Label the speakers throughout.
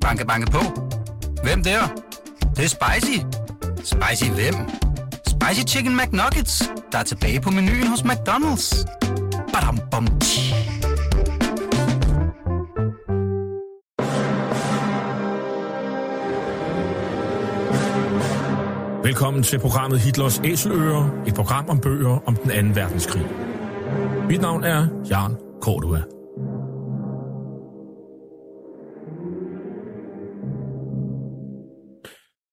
Speaker 1: Banke, banke på. Hvem der? Det, det er spicy. Spicy hvem? Spicy Chicken McNuggets, der er tilbage på menuen hos McDonald's. Badum, bom, tji.
Speaker 2: Velkommen til programmet Hitlers Æseløer, et program om bøger om den anden verdenskrig. Mit navn er Jan Cordua.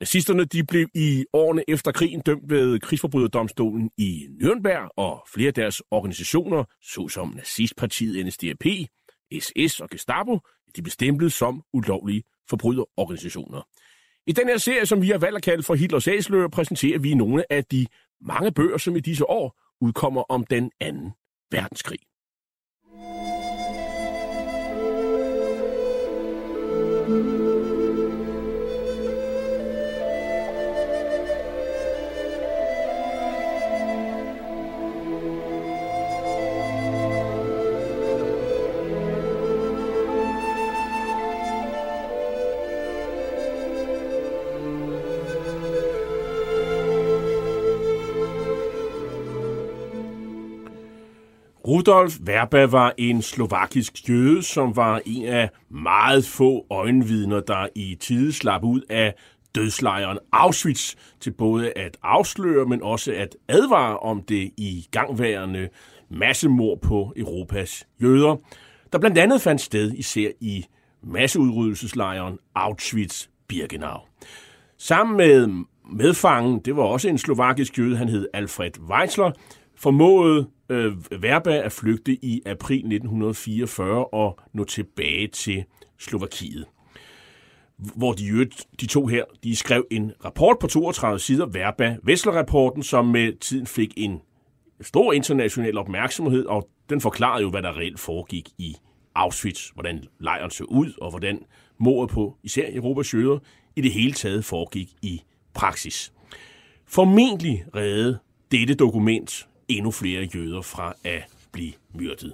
Speaker 2: Nazisterne de blev i årene efter krigen dømt ved krigsforbryderdomstolen i Nürnberg, og flere af deres organisationer, såsom nazistpartiet NSDAP, SS og Gestapo, de blev stemplet som ulovlige forbryderorganisationer. I den her serie, som vi har valgt at kalde for Hitlers Æsler, præsenterer vi nogle af de mange bøger, som i disse år udkommer om den anden verdenskrig. Rudolf Verba var en slovakisk jøde, som var en af meget få øjenvidner, der i tide slap ud af dødslejren Auschwitz til både at afsløre, men også at advare om det i gangværende massemord på Europas jøder, der blandt andet fandt sted især i masseudryddelseslejren Auschwitz-Birkenau. Sammen med medfangen, det var også en slovakisk jøde, han hed Alfred Weisler, formåede øh, Verba at flygte i april 1944 og nå tilbage til Slovakiet. Hvor de, de to her de skrev en rapport på 32 sider, Verba Vessler-rapporten, som med tiden fik en stor international opmærksomhed, og den forklarede jo, hvad der reelt foregik i Auschwitz, hvordan lejren så ud, og hvordan mordet på især Europas jøder i det hele taget foregik i praksis. Formentlig redde dette dokument endnu flere jøder fra at blive myrdet.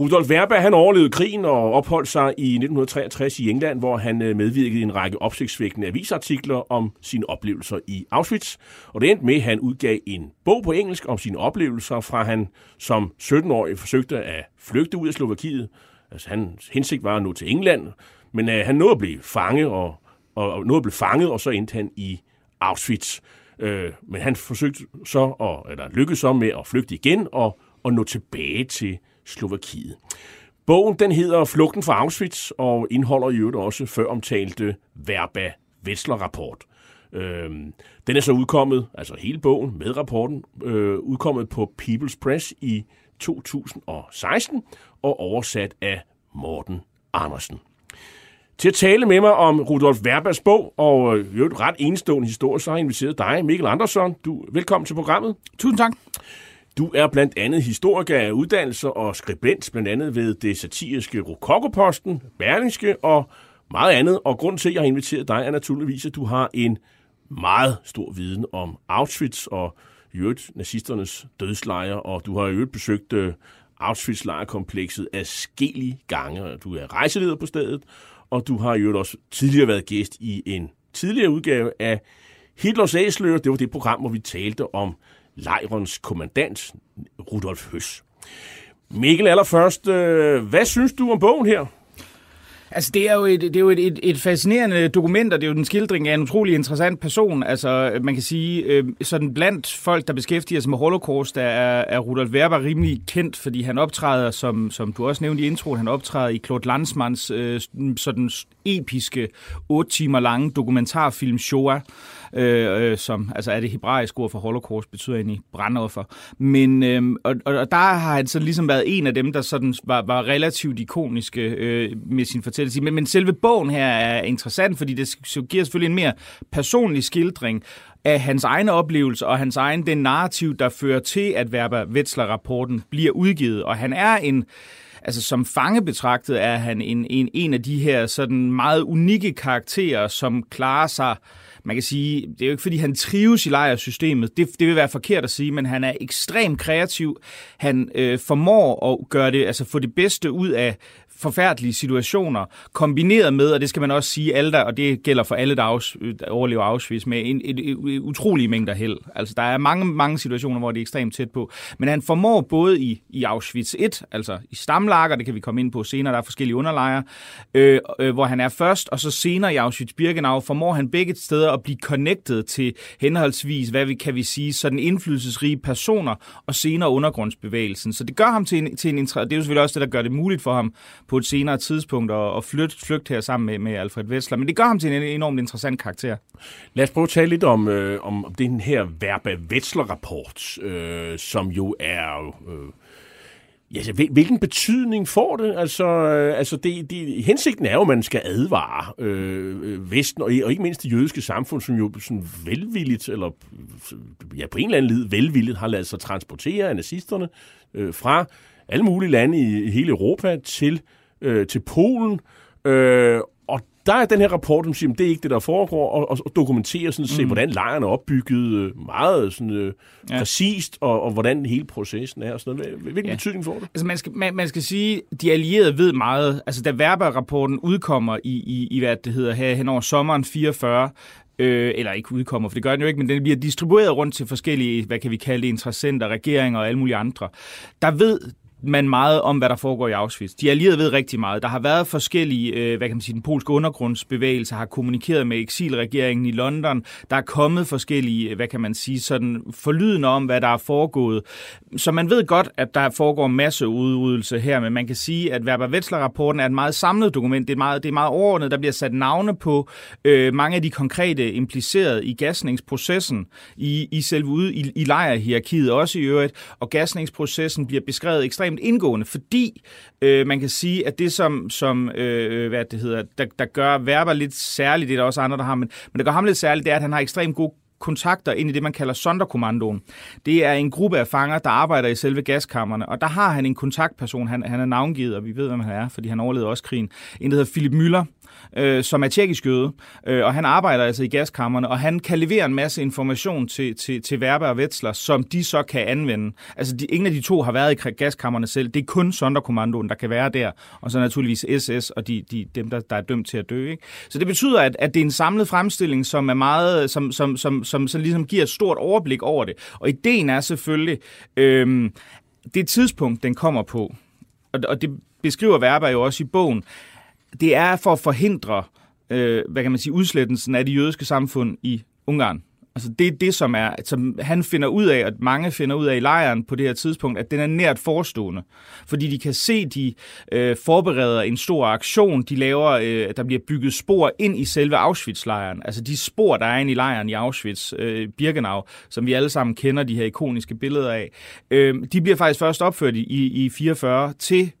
Speaker 2: Rudolf Werber han overlevede krigen og opholdt sig i 1963 i England, hvor han øh, medvirkede i en række opsigtsvækkende avisartikler om sine oplevelser i Auschwitz. Og det endte med, at han udgav en bog på engelsk om sine oplevelser, fra han som 17-årig forsøgte at flygte ud af Slovakiet. Altså, hans hensigt var at nå til England, men uh, han nåede at blive fanget, og, og, og nåede at blive fanget, og så endte han i Auschwitz. Øh, men han forsøgte så, at, eller lykkedes så med at flygte igen og, og nå tilbage til Slovakiet. Bogen den hedder Flugten fra Auschwitz og indeholder i øvrigt også før omtalte Verba Wetzler-rapport. Øhm, den er så udkommet, altså hele bogen med rapporten, øh, udkommet på People's Press i 2016 og oversat af Morten Andersen. Til at tale med mig om Rudolf Verbers bog, og jo et ret enestående historie, så har jeg inviteret dig, Mikkel Andersson. Du, velkommen til programmet.
Speaker 3: Tusind tak.
Speaker 2: Du er blandt andet historiker af uddannelser og skribent, blandt andet ved det satiriske Rokokoposten, Berlingske og meget andet. Og grund til, at jeg har inviteret dig, er naturligvis, at du har en meget stor viden om Auschwitz og i øvrigt nazisternes dødslejre, og du har i øvrigt besøgt uh, Auschwitz-lejrkomplekset afskillige gange. Du er rejseleder på stedet, og du har jo også tidligere været gæst i en tidligere udgave af Hitlers Æsler. Det var det program, hvor vi talte om lejrens kommandant, Rudolf Høs. Mikkel, allerførst, øh, hvad synes du om bogen her?
Speaker 3: Altså, det er jo, et, det er jo et, et, et fascinerende dokument, og det er jo den skildring af en utrolig interessant person. Altså, man kan sige, øh, sådan blandt folk, der beskæftiger sig med Holocaust, der er, er Rudolf Werber rimelig kendt, fordi han optræder, som, som du også nævnte i introen, han optræder i Claude Landsmans øh, sådan episke, otte timer lange dokumentarfilm Shoah, øh, øh, som altså er det hebraiske ord for holocaust, betyder egentlig brandoffer. Men, øh, og, og der har han så ligesom været en af dem, der sådan var, var relativt ikoniske øh, med sin fortællelse. Men, men selve bogen her er interessant, fordi det giver selvfølgelig en mere personlig skildring af hans egne oplevelser og hans egen den narrativ, der fører til, at Werber-Wetzler-rapporten bliver udgivet. Og han er en altså som fange betragtet er han en, en, en af de her sådan meget unikke karakterer, som klarer sig man kan sige, det er jo ikke fordi, han trives i lejersystemet. Det, det vil være forkert at sige, men han er ekstremt kreativ. Han øh, formår at gøre det, altså få det bedste ud af forfærdelige situationer, kombineret med, og det skal man også sige, alle der, og det gælder for alle, der, afs, der overlever Auschwitz, med en, en, en, utrolig mængde held. Altså, der er mange, mange situationer, hvor det er ekstremt tæt på. Men han formår både i, i Auschwitz 1, altså i stamlager, det kan vi komme ind på senere, der er forskellige underlejre, øh, øh, hvor han er først, og så senere i Auschwitz-Birkenau, formår han begge steder at blive connected til henholdsvis, hvad vi kan vi sige, sådan indflydelsesrige personer, og senere undergrundsbevægelsen. Så det gør ham til en, til en det er jo selvfølgelig også det, der gør det muligt for ham på et senere tidspunkt og, at flytte, her sammen med, med Alfred Wessler. Men det gør ham til en enormt interessant karakter.
Speaker 2: Lad os prøve at tale lidt om, øh, om den her Verba Wessler-rapport, øh, som jo er... Øh, Ja, altså, hvilken betydning får det? Altså, øh, altså det, det, hensigten er jo, at man skal advare øh, Vesten, og, og ikke mindst det jødiske samfund, som jo sådan velvilligt, eller ja, på en eller anden led velvilligt, har ladet sig transportere af nazisterne øh, fra alle mulige lande i, i hele Europa til øh, til Polen. Øh, og der er den her rapport, som siger, at det er ikke det, der foregår, og, og dokumenterer sådan mm. hvordan lejrene er opbygget øh, meget sådan, øh, ja. præcist, og, og hvordan hele processen er. Og sådan noget. Hvilken ja. betydning får det?
Speaker 3: Altså man skal, man, man skal sige, de allierede ved meget. Altså da Verba-rapporten udkommer i, i, i, hvad det hedder her, hen over sommeren 44, øh, eller ikke udkommer, for det gør den jo ikke, men den bliver distribueret rundt til forskellige, hvad kan vi kalde det, interessenter, regeringer og alle mulige andre. Der ved man meget om, hvad der foregår i Auschwitz. De allierede ved rigtig meget. Der har været forskellige, øh, hvad kan man sige, den polske undergrundsbevægelse har kommunikeret med eksilregeringen i London. Der er kommet forskellige, øh, hvad kan man sige, sådan forlydende om, hvad der er foregået. Så man ved godt, at der foregår masse udryddelse her, men man kan sige, at Werber Wetzler-rapporten er et meget samlet dokument. Det er meget, det er meget overordnet. Der bliver sat navne på øh, mange af de konkrete implicerede i gasningsprocessen i, i selve ude i, i lejrhierarkiet også i øvrigt, og gasningsprocessen bliver beskrevet ekstremt ekstremt indgående, fordi øh, man kan sige, at det som, som øh, hvad det hedder, der, der gør Werber lidt særligt, det er der også andre, der har, men, men det gør ham lidt særligt, det er, at han har ekstremt god kontakter ind i det, man kalder Sonderkommandoen. Det er en gruppe af fanger, der arbejder i selve gaskammerne, og der har han en kontaktperson, han, han er navngivet, og vi ved, hvem han er, fordi han overlevede også krigen. En, der hedder Philip Müller, øh, som er tjekkisk jøde, øh, og han arbejder altså i gaskammerne, og han kan levere en masse information til, til, til Verbe og Wetzler, som de så kan anvende. Altså, de, ingen af de to har været i gaskammerne selv. Det er kun Sonderkommandoen, der kan være der, og så naturligvis SS og de, de, dem, der, der er dømt til at dø. Ikke? Så det betyder, at, at det er en samlet fremstilling, som er meget, som, som, som, som, som ligesom giver et stort overblik over det. Og ideen er selvfølgelig, øh, det tidspunkt, den kommer på, og, og det beskriver Verber jo også i bogen, det er for at forhindre, øh, hvad kan man sige, udslettelsen af det jødiske samfund i Ungarn. Altså det er det, som, er, som han finder ud af, at mange finder ud af i lejren på det her tidspunkt, at den er nært forestående. Fordi de kan se, de øh, forbereder en stor aktion. De laver, øh, der bliver bygget spor ind i selve Auschwitz-lejren. Altså de spor, der er inde i lejren i Auschwitz, øh, Birkenau, som vi alle sammen kender de her ikoniske billeder af. Øh, de bliver faktisk først opført i, i, i 44 til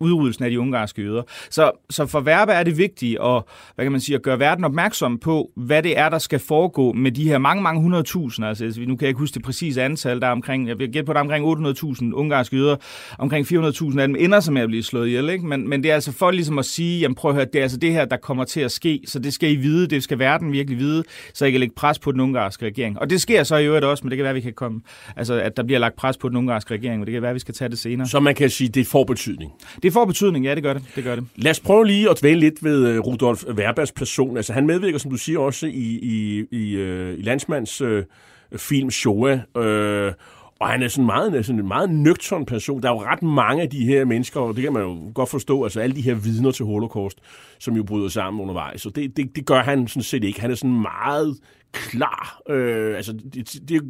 Speaker 3: udryddelsen af de ungarske jøder. Så, så for Verbe er det vigtigt at, hvad kan man sige, at gøre verden opmærksom på, hvad det er, der skal foregå med de her mange, mange hundredtusinder. Altså, nu kan jeg ikke huske det præcise antal, der er omkring, jeg vil gætte på, der er omkring 800.000 ungarske jøder, omkring 400.000 af dem ender som at blive slået ihjel. Ikke? Men, men det er altså for ligesom at sige, jamen prøv at høre, det er altså det her, der kommer til at ske, så det skal I vide, det skal verden virkelig vide, så I kan lægge pres på den ungarske regering. Og det sker så i øvrigt også, men det kan være, vi kan komme, altså at der bliver lagt pres på den ungarske regering, og det kan være, vi skal tage det senere.
Speaker 2: Så man kan sige, det får betydning.
Speaker 3: Det får betydning, ja, det gør det. det, gør det.
Speaker 2: Lad os prøve lige at dvæle lidt ved øh, Rudolf Werbergs person. Altså, han medvirker, som du siger, også i, i, i, uh, i Landsmands uh, film Shoah, uh, og han er sådan meget, sådan en meget nøgtern person. Der er jo ret mange af de her mennesker, og det kan man jo godt forstå, altså alle de her vidner til holocaust, som jo bryder sammen undervejs. Så det, det, det gør han sådan set ikke. Han er sådan meget klar. Øh, altså, det, det,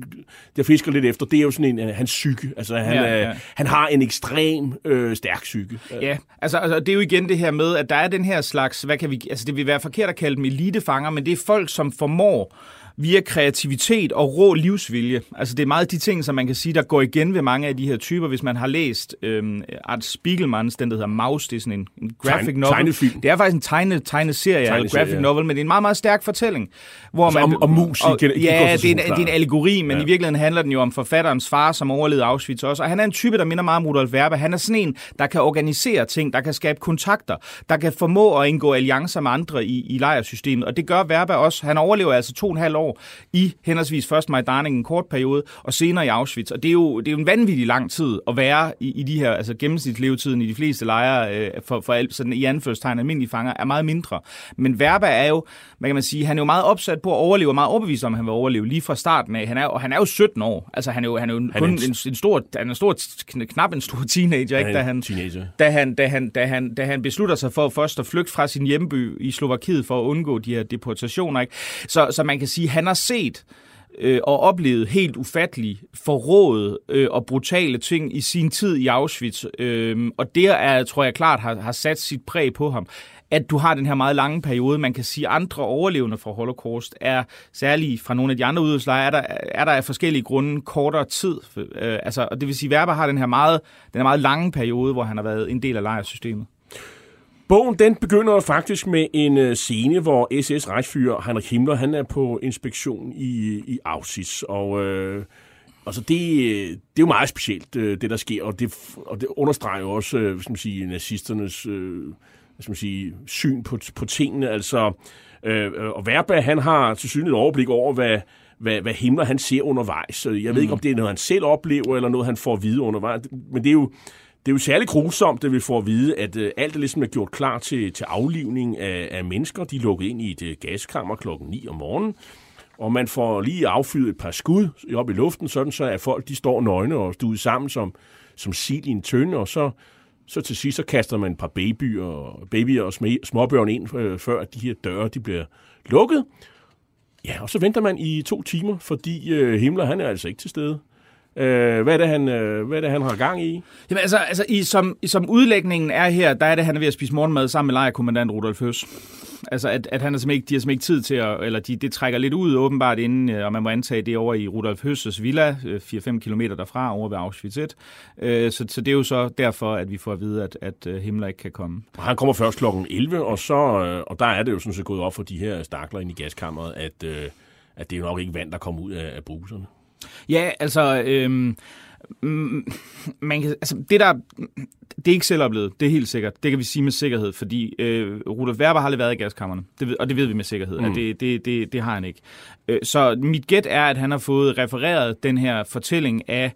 Speaker 2: det fisker lidt efter, det er jo sådan en, hans psyke. Altså, han, ja, ja. han har en ekstrem øh, stærk psyke.
Speaker 3: Ja, altså, altså, det er jo igen det her med, at der er den her slags, hvad kan vi, altså det vil være forkert at kalde dem elitefanger, men det er folk, som formår via kreativitet og rå livsvilje. Altså det er meget de ting, som man kan sige, der går igen ved mange af de her typer. Hvis man har læst øhm, Art Spiegelmans, den der hedder Maus, det er sådan en, en graphic
Speaker 2: Tegne-
Speaker 3: novel.
Speaker 2: tegnefilm.
Speaker 3: Det er faktisk en tegne, tegneserie, eller
Speaker 2: Tegneserie,
Speaker 3: graphic
Speaker 2: ja.
Speaker 3: novel, men det er en meget, meget stærk fortælling. Hvor
Speaker 2: Altså om- om mus i gen-
Speaker 3: Ja, det er, en, det er en allegori, men
Speaker 2: Ja.
Speaker 3: i virkeligheden handler den jo om forfatterens far, som overlevede Auschwitz også. Og han er en type, der minder meget om Rudolf Werber. Han er sådan en, der kan organisere ting, der kan skabe kontakter, der kan formå at indgå alliancer med andre i, i lejrsystemet. Og det gør Werber også. Han overlever altså to og en halv år i henholdsvis først Majdanek en kort periode, og senere i Auschwitz. Og det er jo, det er jo en vanvittig lang tid at være i, i de her, altså gennemsnitslevetiden i de fleste lejre øh, for, for al- sådan i anførselstegn almindelige fanger er meget mindre. Men Werber er jo, hvad kan man sige, han er jo meget opsat på at overleve, og meget overbevist om, at han vil overleve lige fra starten af. Han er, og han er jo 17 år. Altså han er jo, han er jo
Speaker 2: er
Speaker 3: kun
Speaker 2: en-
Speaker 3: en, en, stor, han er stor, kn- knap en stor teenager, ikke?
Speaker 2: Han
Speaker 3: Da
Speaker 2: er
Speaker 3: han,
Speaker 2: en teenager.
Speaker 3: da han, da, han, da, han, da han beslutter sig for først at flygte fra sin hjemby i Slovakiet for at undgå de her deportationer. Ikke? Så, så man kan sige, han har set øh, og oplevet helt ufattelig forrådet øh, og brutale ting i sin tid i Auschwitz. Øh, og det er, tror jeg klart, har, har sat sit præg på ham at du har den her meget lange periode. Man kan sige, at andre overlevende fra Holocaust er, særligt fra nogle af de andre udøvelseslejre, er der, er der af forskellige grunde kortere tid. Øh, altså, og det vil sige, at Werber har den her meget, den her meget lange periode, hvor han har været en del af lejrsystemet.
Speaker 2: Bogen den begynder faktisk med en øh, scene, hvor SS Reichsführer Heinrich Himmler han er på inspektion i, i Auschwitz. Og øh, altså det, øh, det er jo meget specielt, øh, det der sker, og det, og det understreger jo også øh, skal man sige, nazisternes øh, skal man sige, syn på, på tingene. Altså, øh, og Werber han har til synligt et overblik over, hvad, hvad, hvad Himmler han ser undervejs. Så Jeg ved ikke, om det er noget, han selv oplever, eller noget, han får at vide undervejs. Men det er jo, det er jo særlig grusomt, at vi får at vide, at øh, alt er ligesom er gjort klar til, til aflivning af, af mennesker. De er lukket ind i et øh, gaskammer klokken 9 om morgenen, og man får lige affyret et par skud op i luften, sådan så at folk de står nøgne og stuet sammen som, som sild i en tønde, og så, så til sidst så kaster man et par babyer, babyer og småbørn ind, øh, før de her døre de bliver lukket. Ja, og så venter man i to timer, fordi øh, Himmler han er altså ikke til stede. Øh, hvad, er det, han, øh, hvad er det, han har gang i?
Speaker 3: Jamen altså, altså i, som, som udlægningen er her, der er det, han er ved at spise morgenmad sammen med lejrkommandant Rudolf Høs. Altså, at, at han er simpelthen ikke, de har simpelthen ikke tid til at, eller de, det trækker lidt ud åbenbart inden, øh, og man må antage det over i Rudolf Høs' villa, øh, 4-5 km derfra, over ved Auschwitz 1. Øh, så, så det er jo så derfor, at vi får at vide, at, at øh, Himmler ikke kan komme.
Speaker 2: Og Han kommer først klokken 11, og, så, øh, og der er det jo sådan set gået op for de her stakler ind i gaskammeret, at, øh, at det er jo nok ikke vand, der kommer ud af, af bruserne.
Speaker 3: Ja, altså, øhm, mm, man kan, altså det der, det er ikke selvoplevet, det er helt sikkert. Det kan vi sige med sikkerhed, fordi øh, Rudolf Werber har aldrig været i gaskammerne, det og det ved vi med sikkerhed, mm. at det, det, det, det har han ikke. Øh, så mit gæt er, at han har fået refereret den her fortælling af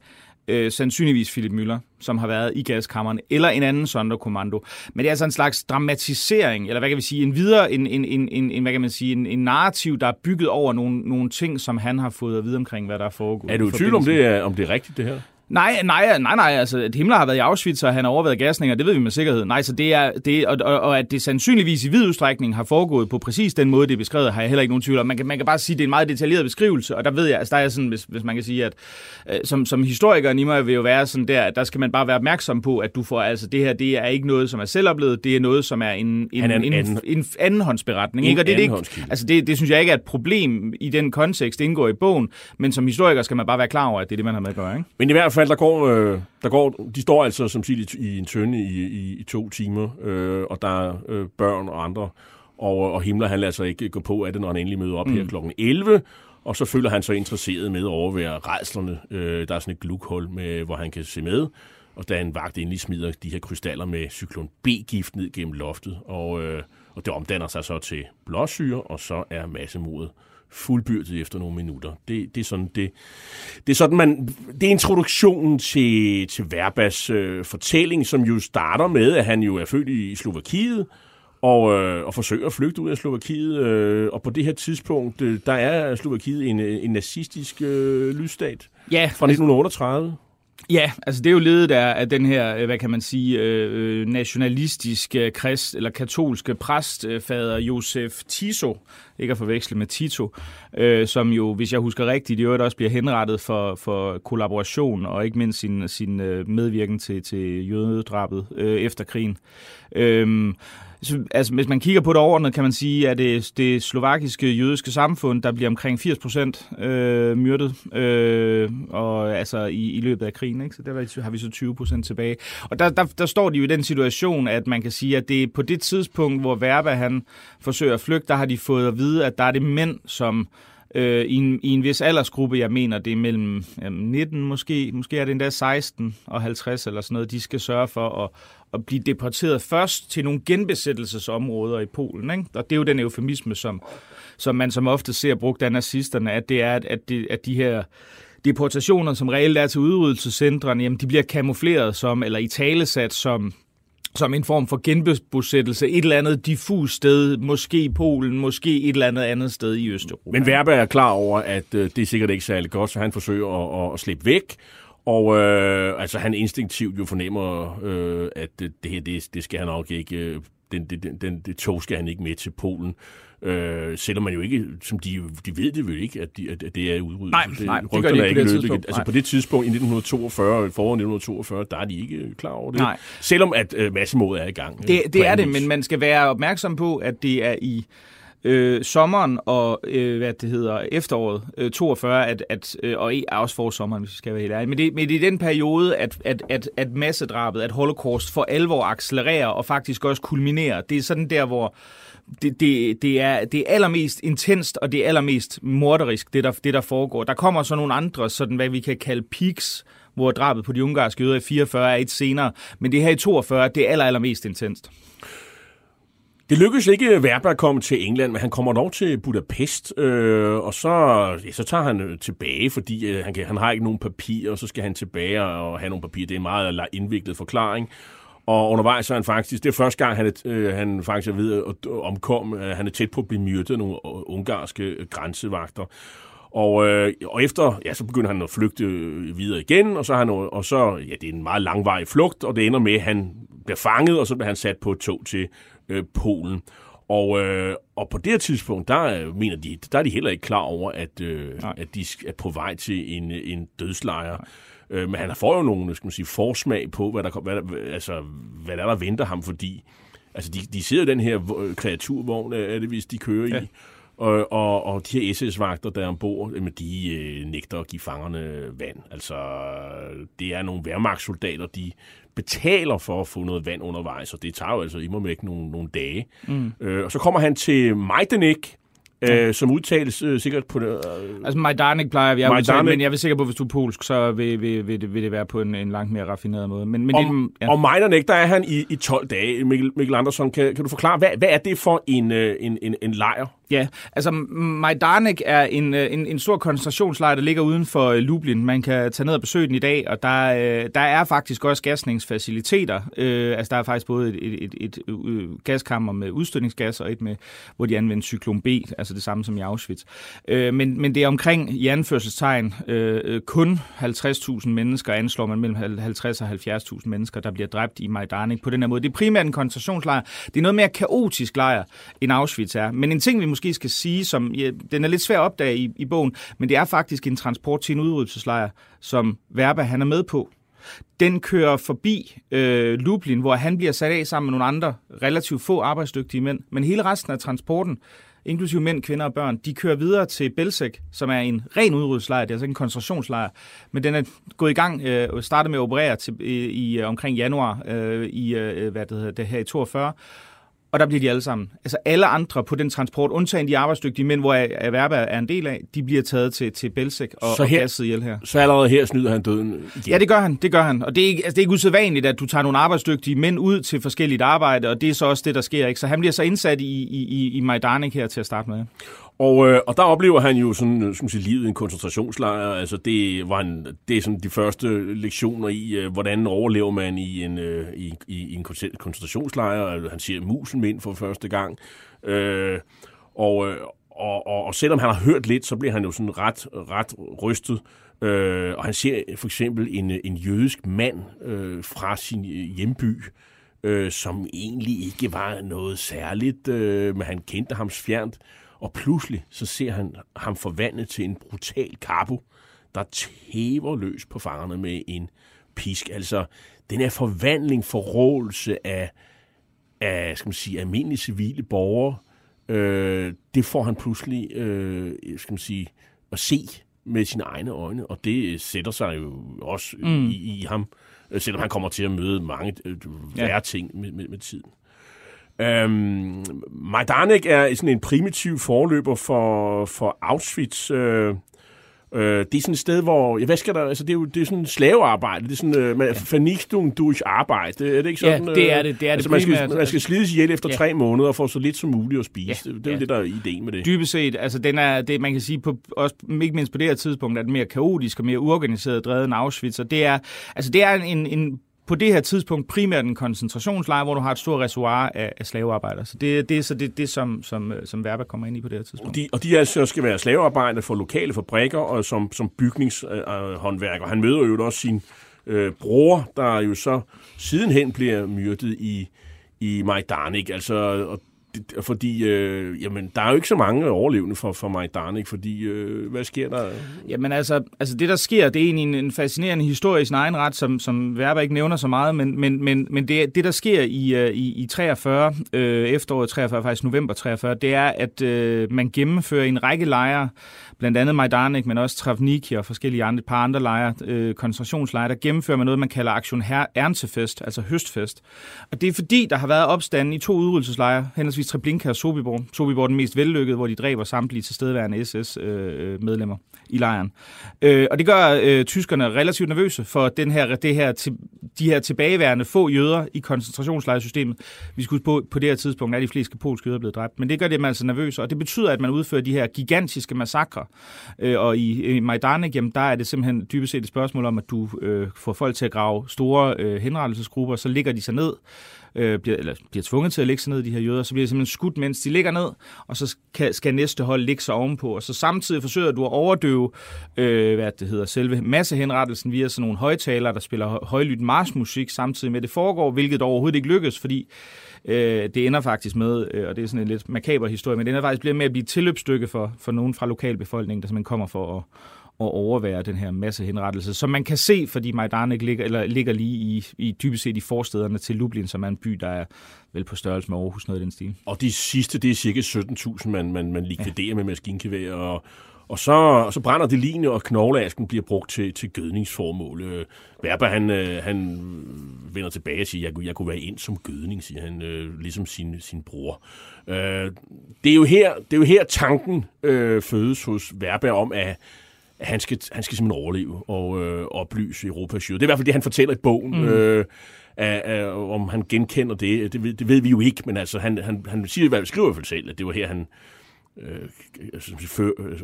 Speaker 3: øh, sandsynligvis Philip Müller, som har været i gaskammerne, eller en anden sonderkommando. Men det er altså en slags dramatisering, eller hvad kan vi sige, en videre, en, en, en, en, en hvad kan man sige, en, en narrativ, der er bygget over nogle, nogle ting, som han har fået at vide omkring, hvad der er foregået.
Speaker 2: Er du i tvivl om det er, om det er rigtigt, det her?
Speaker 3: Nej, nej, nej, nej, altså at Himmler har været i Auschwitz, og han har overvejet gasninger, det ved vi med sikkerhed. Nej, så det er, det, og, og, og at det sandsynligvis i vid udstrækning har foregået på præcis den måde, det er beskrevet, har jeg heller ikke nogen tvivl om. Man kan, man kan bare sige, at det er en meget detaljeret beskrivelse, og der ved jeg, altså der er sådan, hvis, hvis man kan sige, at øh, som, som historiker i mig vil jo være sådan der, at der skal man bare være opmærksom på, at du får, altså det her, det er ikke noget, som er selvoplevet, det er noget, som er en, en,
Speaker 2: Han er en
Speaker 3: en,
Speaker 2: anden-
Speaker 3: en, en andenhåndsberetning.
Speaker 2: En
Speaker 3: Ikke? Og det, det, ikke, altså det, det synes jeg ikke er et problem i den kontekst, det indgår i bogen, men som historiker skal man bare være klar over, at det er det, man har med at gøre. Ikke?
Speaker 2: Men i hvert fald, der går, øh, der går, de står altså som sagt i, en tønde i, i, i to timer, øh, og der er øh, børn og andre, og, og Himmler han lader sig ikke gå på af det, når han endelig møder op mm. her klokken 11, og så føler han sig interesseret med at overvære redslerne. Øh, der er sådan et glukhul, med, hvor han kan se med, og da en vagt endelig smider de her krystaller med cyklon B-gift ned gennem loftet, og, øh, og det omdanner sig så til blåsyre, og så er massemordet fuldbyrdet efter nogle minutter. Det, det er sådan, det, det er sådan, man, det er introduktionen til, til Verbas øh, fortælling, som jo starter med, at han jo er født i Slovakiet, og, øh, og forsøger at flygte ud af Slovakiet. Øh, og på det her tidspunkt, øh, der er Slovakiet en, øh, en nazistisk øh, lydstat
Speaker 3: Ja,
Speaker 2: fra 1938.
Speaker 3: Ja, altså det er jo ledet af, af den her, øh, hvad kan man sige, øh, øh nationalistiske øh, krist, eller katolske præstfader Josef Tiso, ikke at forveksle med Tito, øh, som jo, hvis jeg husker rigtigt, i øvrigt også bliver henrettet for, for kollaboration og ikke mindst sin, sin medvirken til, til jødedrabet øh, efter krigen. Øh, Altså, hvis man kigger på det overordnet, kan man sige, at det, det slovakiske jødiske samfund, der bliver omkring 80 procent øh, myrdet øh, og, altså, i, i løbet af krigen. Ikke? Så der har vi så 20 procent tilbage. Og der, der, der står de jo i den situation, at man kan sige, at det er på det tidspunkt, hvor Verba han forsøger at flygte, der har de fået at vide, at der er det mænd, som øh, i, en, i en vis aldersgruppe, jeg mener, det er mellem øh, 19 måske, måske er det endda 16 og 50 eller sådan noget, de skal sørge for at, at blive deporteret først til nogle genbesættelsesområder i Polen. Ikke? Og det er jo den eufemisme, som, som man som ofte ser brugt af nazisterne, at det er, at, de, at de her deportationer, som reelt er til udryddelsescentrene, jamen de bliver kamufleret som, eller i talesat som som en form for genbosættelse et eller andet diffus sted, måske i Polen, måske et eller andet andet sted i Østeuropa.
Speaker 2: Men Werber er klar over, at øh, det er sikkert ikke særlig godt, så han forsøger at, at slippe væk. Og øh, altså han instinktivt jo fornemmer, øh, at det, det her, det, det skal han nok ikke, øh, den, den, den, det tog skal han ikke med til Polen. Øh, selvom man jo ikke, som de, de ved det jo ikke, at, de, at det er udryddet.
Speaker 3: Nej,
Speaker 2: det,
Speaker 3: nej, det gør de ikke på det tidspunkt.
Speaker 2: Altså på det tidspunkt i 1942, foråret 1942, der er de ikke klar over det.
Speaker 3: Nej.
Speaker 2: Selvom at øh, massemordet er i gang.
Speaker 3: Det, det er det, men man skal være opmærksom på, at det er i øh, sommeren og øh, hvad det hedder efteråret øh, 42 at, at øh, og også for sommeren hvis vi skal være helt ærlige. Men det, men det er den periode at at at at massedrabet, at Holocaust for alvor accelererer og faktisk også kulminerer. Det er sådan der hvor det, det, det, er, det er allermest intenst, og det er allermest morderisk, det der, det der foregår. Der kommer så nogle andre, sådan hvad vi kan kalde peaks, hvor drabet på de ungarske jøder i 44 er et senere. Men det her i 42, det er aller, allermest intenst.
Speaker 2: Det lykkedes ikke Werber at komme til England, men han kommer dog til Budapest, øh, og så, ja, så tager han øh, tilbage, fordi øh, han, kan, han har ikke nogen papirer, og så skal han tilbage og have nogle papirer. Det er en meget indviklet forklaring. Og undervejs så er han faktisk, det er første gang, han, er, øh, han faktisk er ved at omkom. Øh, han er tæt på at blive myrdet af nogle øh, ungarske øh, grænsevagter. Og, øh, og efter, ja, så begynder han at flygte videre igen, og så, han, og så, ja, det er en meget langvarig flugt, og det ender med, at han bliver fanget, og så bliver han sat på et tog til øh, Polen. Og, øh, og på det her tidspunkt, der øh, mener de, der er de heller ikke klar over, at, øh, at de er på vej til en, en dødslejr. Øh, men han får jo nogle, skal man sige, forsmag på, hvad der, hvad, der, altså, hvad der, der venter ham, fordi altså, de, de sidder i den her kreaturvogn, er det hvis de kører ja. i, og, og, og de her SS-vagter, der er ombord, de øh, nægter at give fangerne vand. Altså, det er nogle værmagtssoldater, de betaler for at få noget vand undervejs, og det tager jo altså imod væk nogle, nogle dage. Mm. Øh, og så kommer han til Majdanek, øh, som udtales øh, sikkert på. Øh,
Speaker 3: altså Majdanek plejer vi at udtale, men jeg er sikker på, at hvis du er polsk, så vil, vil, vil, det, vil det være på en, en langt mere raffineret måde. Men, men
Speaker 2: om, det, ja. og Majdanek, der er han i, i 12 dage. Mikkel, Mikkel Andersson, kan, kan du forklare, hvad, hvad er det for en, øh, en, en, en lejr?
Speaker 3: Ja, altså Majdanek er en, øh, en, en stor koncentrationslejr, der ligger uden for øh, Lublin. Man kan tage ned og besøge den i dag, og der, øh, der er faktisk også gasningsfaciliteter. Øh, altså der er faktisk både et, et, et, et, et gaskammer med udstødningsgas og et med, hvor de anvender cyklon B, altså det samme som i Auschwitz. Øh, men, men det er omkring i anførselstegn øh, kun 50.000 mennesker, anslår man mellem 50 og 70.000 mennesker, der bliver dræbt i Majdanek på den her måde. Det er primært en koncentrationslejr. Det er noget mere kaotisk lejr, end Auschwitz er. Men en ting, vi måske skal sige, som ja, den er lidt svær at opdage i, i bogen, men det er faktisk en transport til en udryddelseslejr, som Verba han er med på. Den kører forbi øh, Lublin, hvor han bliver sat af sammen med nogle andre relativt få arbejdsdygtige mænd, men hele resten af transporten, inklusive mænd, kvinder og børn, de kører videre til Belzec, som er en ren udryddelseslejr, det er altså ikke en koncentrationslejr, men den er gået i gang, øh, startet med at operere til, i, i omkring januar øh, i øh, hvad det hedder, det her i 42, og der bliver de alle sammen. Altså alle andre på den transport, undtagen de arbejdsdygtige mænd, hvor Erverba er en del af, de bliver taget til, til Belsek og, så her, og gasset ihjel her.
Speaker 2: Så allerede her snyder han døden
Speaker 3: igen. Ja, det gør han. Det gør han. Og det er, ikke, altså, det er ikke usædvanligt, at du tager nogle arbejdsdygtige mænd ud til forskelligt arbejde, og det er så også det, der sker. Ikke? Så han bliver så indsat i, i, i, i Majdanek her til at starte med.
Speaker 2: Og, øh, og der oplever han jo sådan, øh, som sige, livet i en koncentrationslejr. Altså det, var en, det er sådan de første lektioner i, øh, hvordan overlever man i en, øh, i, i, en koncentrationslejr. Altså, han ser musen ind for første gang. Øh, og, øh, og, og, og selvom han har hørt lidt, så bliver han jo sådan ret, ret rystet. Øh, og han ser for eksempel en, en jødisk mand øh, fra sin øh, hjemby, øh, som egentlig ikke var noget særligt, øh, men han kendte ham fjernt og pludselig så ser han ham forvandlet til en brutal kapo, der tæver løs på fangerne med en pisk. Altså, den er forvandling, forrådelse af af skal man sige, almindelige civile borgere, øh, det får han pludselig øh, skal man sige, at se med sine egne øjne, og det sætter sig jo også mm. i, i ham, øh, selvom han kommer til at møde mange øh, værre ja. ting med, med, med tiden. Øhm, Majdanek er sådan en primitiv forløber for, for Auschwitz. Øh, Øh, det er sådan et sted, hvor, ja, hvad skal der, altså det er jo det er sådan slavearbejde, det er sådan, øh, ja. fornichtung durch arbejde, er det ikke sådan?
Speaker 3: Ja, det er det, det er
Speaker 2: altså,
Speaker 3: det
Speaker 2: man skal, man skal slides ihjel efter ja. tre måneder og få så lidt som muligt at spise. Ja. Det, det er ja. det, der er ideen med det.
Speaker 3: Dybest set, altså den er, det, man kan sige, på, også, ikke mindst på det her tidspunkt, er det mere kaotisk og mere uorganiseret drevet end Auschwitz, og det er, altså det er en, en på det her tidspunkt primært en koncentrationslejr, hvor du har et stort reservoir af, af slavearbejdere. Så det, det er så det, det som, som, øh, som Verba kommer ind i på det her tidspunkt.
Speaker 2: De, og de altså skal være slavearbejdere for lokale fabrikker og som, som bygningshåndværker. Øh, Han møder jo også sin øh, bror, der jo så sidenhen bliver myrdet i, i Majdanek. Altså, og fordi øh, jamen, der er jo ikke så mange overlevende for, for Majdanek, fordi øh, hvad sker der?
Speaker 3: Jamen altså, altså det der sker, det er egentlig en, en fascinerende historie i sin egen ret, som, som Verba ikke nævner så meget, men, men, men, men det, det der sker i, øh, i, i 43, øh, efteråret 43, faktisk november 43, det er, at øh, man gennemfører en række lejre, blandt andet Majdanek, men også Travniki og forskellige andre, par andre lejre, øh, koncentrationslejre, der gennemfører man noget, man kalder Aktion Erntefest, altså høstfest. Og det er fordi, der har været opstanden i to udryddelseslejre, henholdsvis Treblinka og Sobibor. Sobibor er den mest vellykkede, hvor de dræber samtlige tilstedeværende SS-medlemmer øh, øh i lejren. Øh, og det gør øh, tyskerne relativt nervøse for den her, det her, til, de her tilbageværende få jøder i koncentrationslejresystemet. Vi skulle på, på det her tidspunkt er de fleste polske jøder blevet dræbt. Men det gør dem altså nervøse, og det betyder, at man udfører de her gigantiske massakre Øh, og i, i Majdanek, jamen, der er det simpelthen dybest set et spørgsmål om, at du øh, får folk til at grave store øh, henrettelsesgrupper, så ligger de sig ned, øh, bliver, eller bliver tvunget til at lægge sig ned, de her jøder, så bliver de simpelthen skudt, mens de ligger ned, og så skal, skal næste hold ligge sig ovenpå. Og så samtidig forsøger du at overdøve øh, hvad det hedder, selve massehenrettelsen via sådan nogle højtalere, der spiller højlydt marsmusik samtidig med det foregår, hvilket overhovedet ikke lykkes, fordi Øh, det ender faktisk med, øh, og det er sådan en lidt makaber historie, men det ender faktisk med at blive et tilløbsstykke for, for nogen fra lokalbefolkningen, der simpelthen kommer for at overvære den her masse henrettelse, som man kan se, fordi Majdanek ligger, eller ligger lige i, i dybest set i forstederne til Lublin, som er en by, der er vel på størrelse med Aarhus, noget i den stil.
Speaker 2: Og de sidste, det er cirka 17.000, man, man, man likviderer ja. med maskinkevær, og, og så, så brænder det line, og knogleasken bliver brugt til, til gødningsformål. Øh, Verba, han, øh, han vender tilbage og siger, jeg, jeg kunne være ind som gødning, siger han, øh, ligesom sin, sin bror. Det, er jo her, det er jo her tanken øh, fødes hos Verba om, at at han skal, han skal simpelthen overleve og øh, oplyse Europas jøder. Det er i hvert fald det, han fortæller i bogen. Mm. Øh, af, af, om han genkender det, det, det ved vi jo ikke, men altså, han, han, han siger, hvad skriver i hvert fald selv, at det var her, han, øh,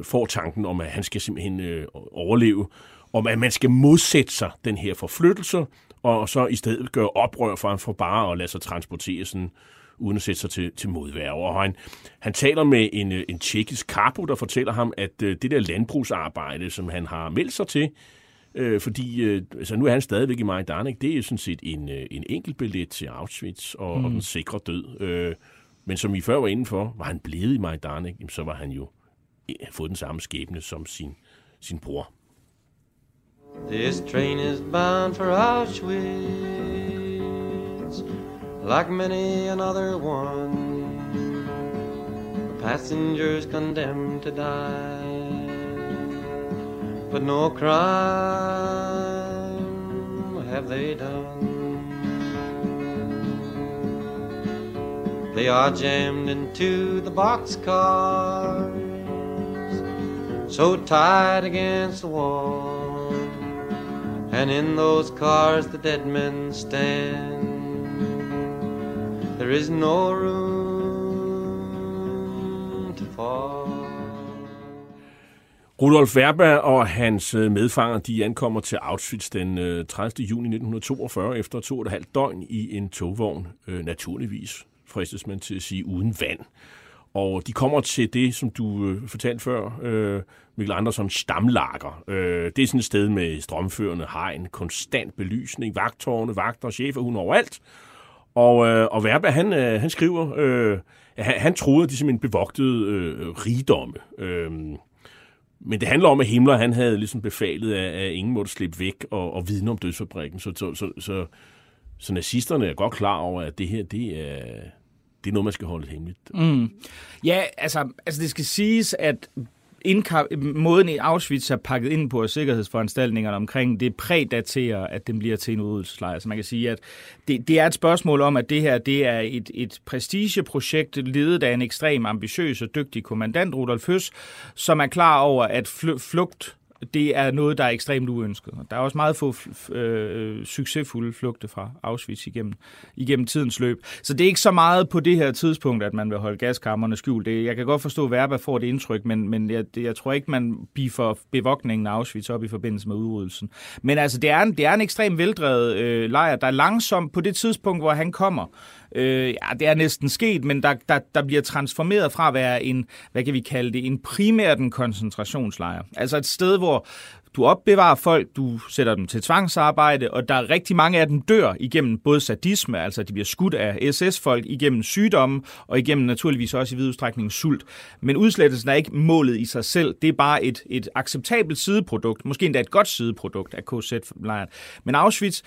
Speaker 2: får tanken om, at han skal simpelthen øh, overleve, om at man skal modsætte sig den her forflyttelse, og så i stedet gøre oprør for, for bare at lade sig transportere sådan, uden at sætte sig til, til modværge. Og han, han taler med en, øh, en tjekkisk kapo, der fortæller ham, at øh, det der landbrugsarbejde, som han har meldt sig til, øh, fordi øh, altså, nu er han stadigvæk i Majdanek, det er sådan set en, øh, en enkelt billet til Auschwitz og, mm. og den sikre død. Øh, men som I før var inde for, var han blevet i Majdanek, så var han jo eh, fået den samme skæbne som sin, sin bror. This train is bound for Auschwitz Like many another one The passengers condemned to die But no crime have they done They are jammed into the boxcars, so tight against the wall. And in those cars the dead men stand. There is no room to fall. Rudolf Werber og hans øh, medfanger de ankommer til Auschwitz den øh, 30. Juni 1942 efter to og et halvt døgn i en togvogn, øh, naturligvis fristes man til at sige, uden vand. Og de kommer til det, som du øh, fortalte før, øh, Mikkel Andersen, stamlager. Øh, det er sådan et sted med strømførende hegn, konstant belysning, vagtårne, vagter, chefer, hun overalt. Og, øh, og Verba, han, øh, han skriver, øh, han, han troede, at de simpelthen bevogtede øh, rigdomme. Øh, men det handler om, at Himmler han havde ligesom befalet, at, at ingen måtte slippe væk og, og vidne om dødsfabrikken. Så, så, så, så så nazisterne er godt klar over, at det her, det er, det er noget, man skal holde hemmeligt.
Speaker 3: Mm. Ja, altså, altså det skal siges, at indka- måden i Auschwitz er pakket ind på sikkerhedsforanstaltningerne omkring, det prædaterer, at den bliver til en udryddelseslejr. Så man kan sige, at det, det er et spørgsmål om, at det her det er et, et prestigeprojekt, ledet af en ekstrem ambitiøs og dygtig kommandant, Rudolf Høs, som er klar over, at flugt det er noget, der er ekstremt uønsket. Der er også meget få øh, succesfulde flugte fra Auschwitz igennem, igennem tidens løb. Så det er ikke så meget på det her tidspunkt, at man vil holde gaskammerne skjult. Det, jeg kan godt forstå, at Verba får det indtryk, men, men jeg, det, jeg tror ikke, man for bevogtningen af Auschwitz op i forbindelse med udryddelsen. Men altså, det er en, det er en ekstremt veldrevet øh, lejr, der er langsomt på det tidspunkt, hvor han kommer. Øh, ja, det er næsten sket, men der, der, der bliver transformeret fra at være en, hvad kan vi kalde det, en primært en koncentrationslejr. Altså et sted, hvor du opbevarer folk, du sætter dem til tvangsarbejde, og der er rigtig mange af dem dør igennem både sadisme, altså de bliver skudt af SS-folk, igennem sygdomme, og igennem naturligvis også i vid udstrækning sult. Men udslettelsen er ikke målet i sig selv, det er bare et, et acceptabelt sideprodukt, måske endda et godt sideprodukt af KZ-lejren. Men Auschwitz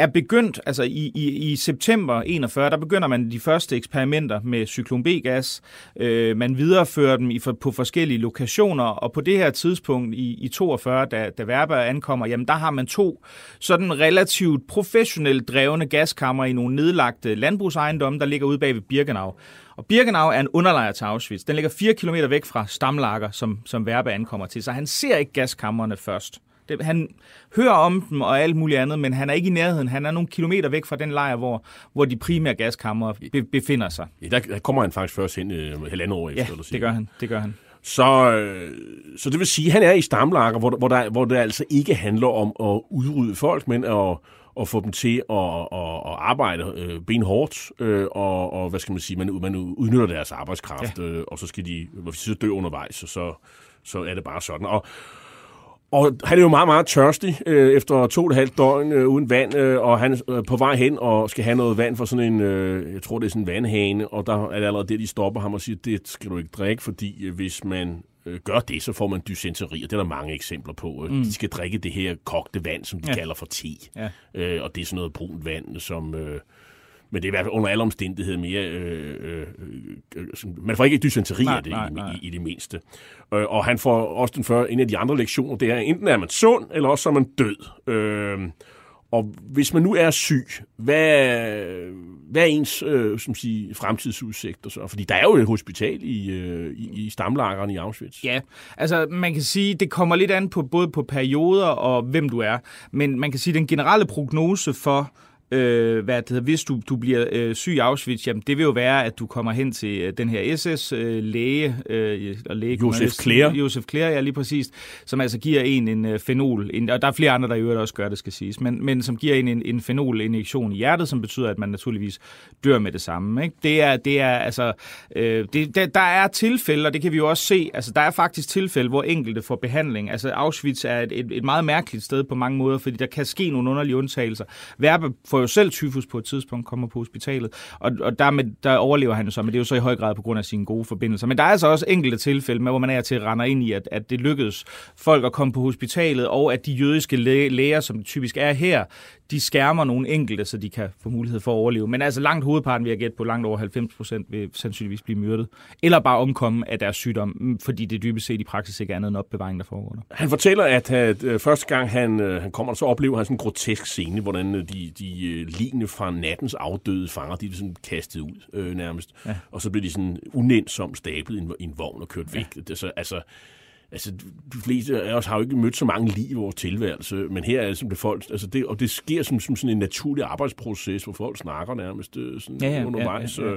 Speaker 3: er begyndt, altså i, i, i september 41, der begynder man de første eksperimenter med cyklon B-gas. Øh, man viderefører dem i, for, på forskellige lokationer, og på det her tidspunkt i, i 42, da, da Werber ankommer, jamen der har man to sådan relativt professionelt drevne gaskammer i nogle nedlagte landbrugsejendomme, der ligger ude bag ved Birkenau. Og Birkenau er en underlejr til Auschwitz. Den ligger 4 km væk fra Stamlager, som, som Werber ankommer til, så han ser ikke gaskammerne først. Det, han hører om dem og alt muligt andet, men han er ikke i nærheden. Han er nogle kilometer væk fra den lejr, hvor, hvor de primære gaskammer be, befinder sig.
Speaker 2: Ja, der, der kommer han faktisk først hen øh, halvandet år efter.
Speaker 3: Ja, det gør han. Det gør han.
Speaker 2: Så, øh, så det vil sige, at han er i stamlager, hvor, hvor, der, hvor det altså ikke handler om at udrydde folk, men at, at få dem til at, at, at arbejde øh, benhårdt, øh, og, og hvad skal man sige, man, man udnytter deres arbejdskraft, ja. øh, og så skal de så dø undervejs, så, så er det bare sådan. Og, og han er jo meget, meget tørstig øh, efter to og et halvt døgn øh, uden vand, øh, og han er øh, på vej hen og skal have noget vand for sådan en, øh, jeg tror det er sådan en vandhane, og der er det allerede det, de stopper ham og siger, det skal du ikke drikke, fordi øh, hvis man øh, gør det, så får man dysenteri, og det er der mange eksempler på. Øh, mm. De skal drikke det her kogte vand, som de ja. kalder for te, ja. øh, og det er sådan noget brunt vand, som... Øh, men det er i hvert fald under alle omstændigheder mere... Øh, øh, øh, man får ikke dysenteri af det nej, nej. I, i det mindste. Øh, og han får også den før, en af de andre lektioner, det er, enten er man sund, eller også er man død. Øh, og hvis man nu er syg, hvad, hvad er ens øh, som siger, fremtidsudsigter så? Fordi der er jo et hospital i, øh, i, i stamlageren i Auschwitz.
Speaker 3: Ja, altså man kan sige, det kommer lidt an på både på perioder og hvem du er. Men man kan sige, den generelle prognose for øh, hvad det hedder, hvis du, du bliver øh, syg i Auschwitz, jamen det vil jo være, at du kommer hen til øh, den her SS-læge, øh,
Speaker 2: øh, og læge Josef Klære.
Speaker 3: Josef Klære, ja lige præcis, som altså giver en en øh, fenol, en, og der er flere andre, der i øvrigt også gør det, skal siges, men, men som giver en en, en fenol-injektion i hjertet, som betyder, at man naturligvis dør med det samme. Ikke? Det er, det er altså, øh, det, der, der er tilfælde, og det kan vi jo også se, altså der er faktisk tilfælde, hvor enkelte får behandling. Altså Auschwitz er et, et, et meget mærkeligt sted på mange måder, fordi der kan ske nogle underlige undtagelser. Verbe får jo selv tyfus på et tidspunkt, kommer på hospitalet, og, og dermed, der overlever han jo så, men det er jo så i høj grad på grund af sine gode forbindelser. Men der er altså også enkelte tilfælde, med, hvor man er til at rende ind i, at, at det lykkedes folk at komme på hospitalet, og at de jødiske læger, som typisk er her, de skærmer nogle enkelte, så de kan få mulighed for at overleve. Men altså langt hovedparten, vi har gætte på, langt over 90 procent vil sandsynligvis blive myrdet. Eller bare omkomme af deres sygdom, fordi det dybest set i praksis ikke er andet end opbevaring, der foregår der.
Speaker 2: Han fortæller, at, at øh, første gang han, øh, han kommer, så oplever han sådan en grotesk scene, hvordan øh, de, de, de lignende fra nattens afdøde fanger, de er sådan kastet ud øh, nærmest. Ja. Og så bliver de sådan unensomt stablet i en, i en vogn og kørt væk. Ja. Det, så, altså, altså, de fleste af os har jo ikke mødt så mange liv i vores tilværelse, men her er det som det folk, altså det, og det sker som, som sådan en naturlig arbejdsproces, hvor folk snakker nærmest sådan ja, ja, undervejs. Ja, ja, ja.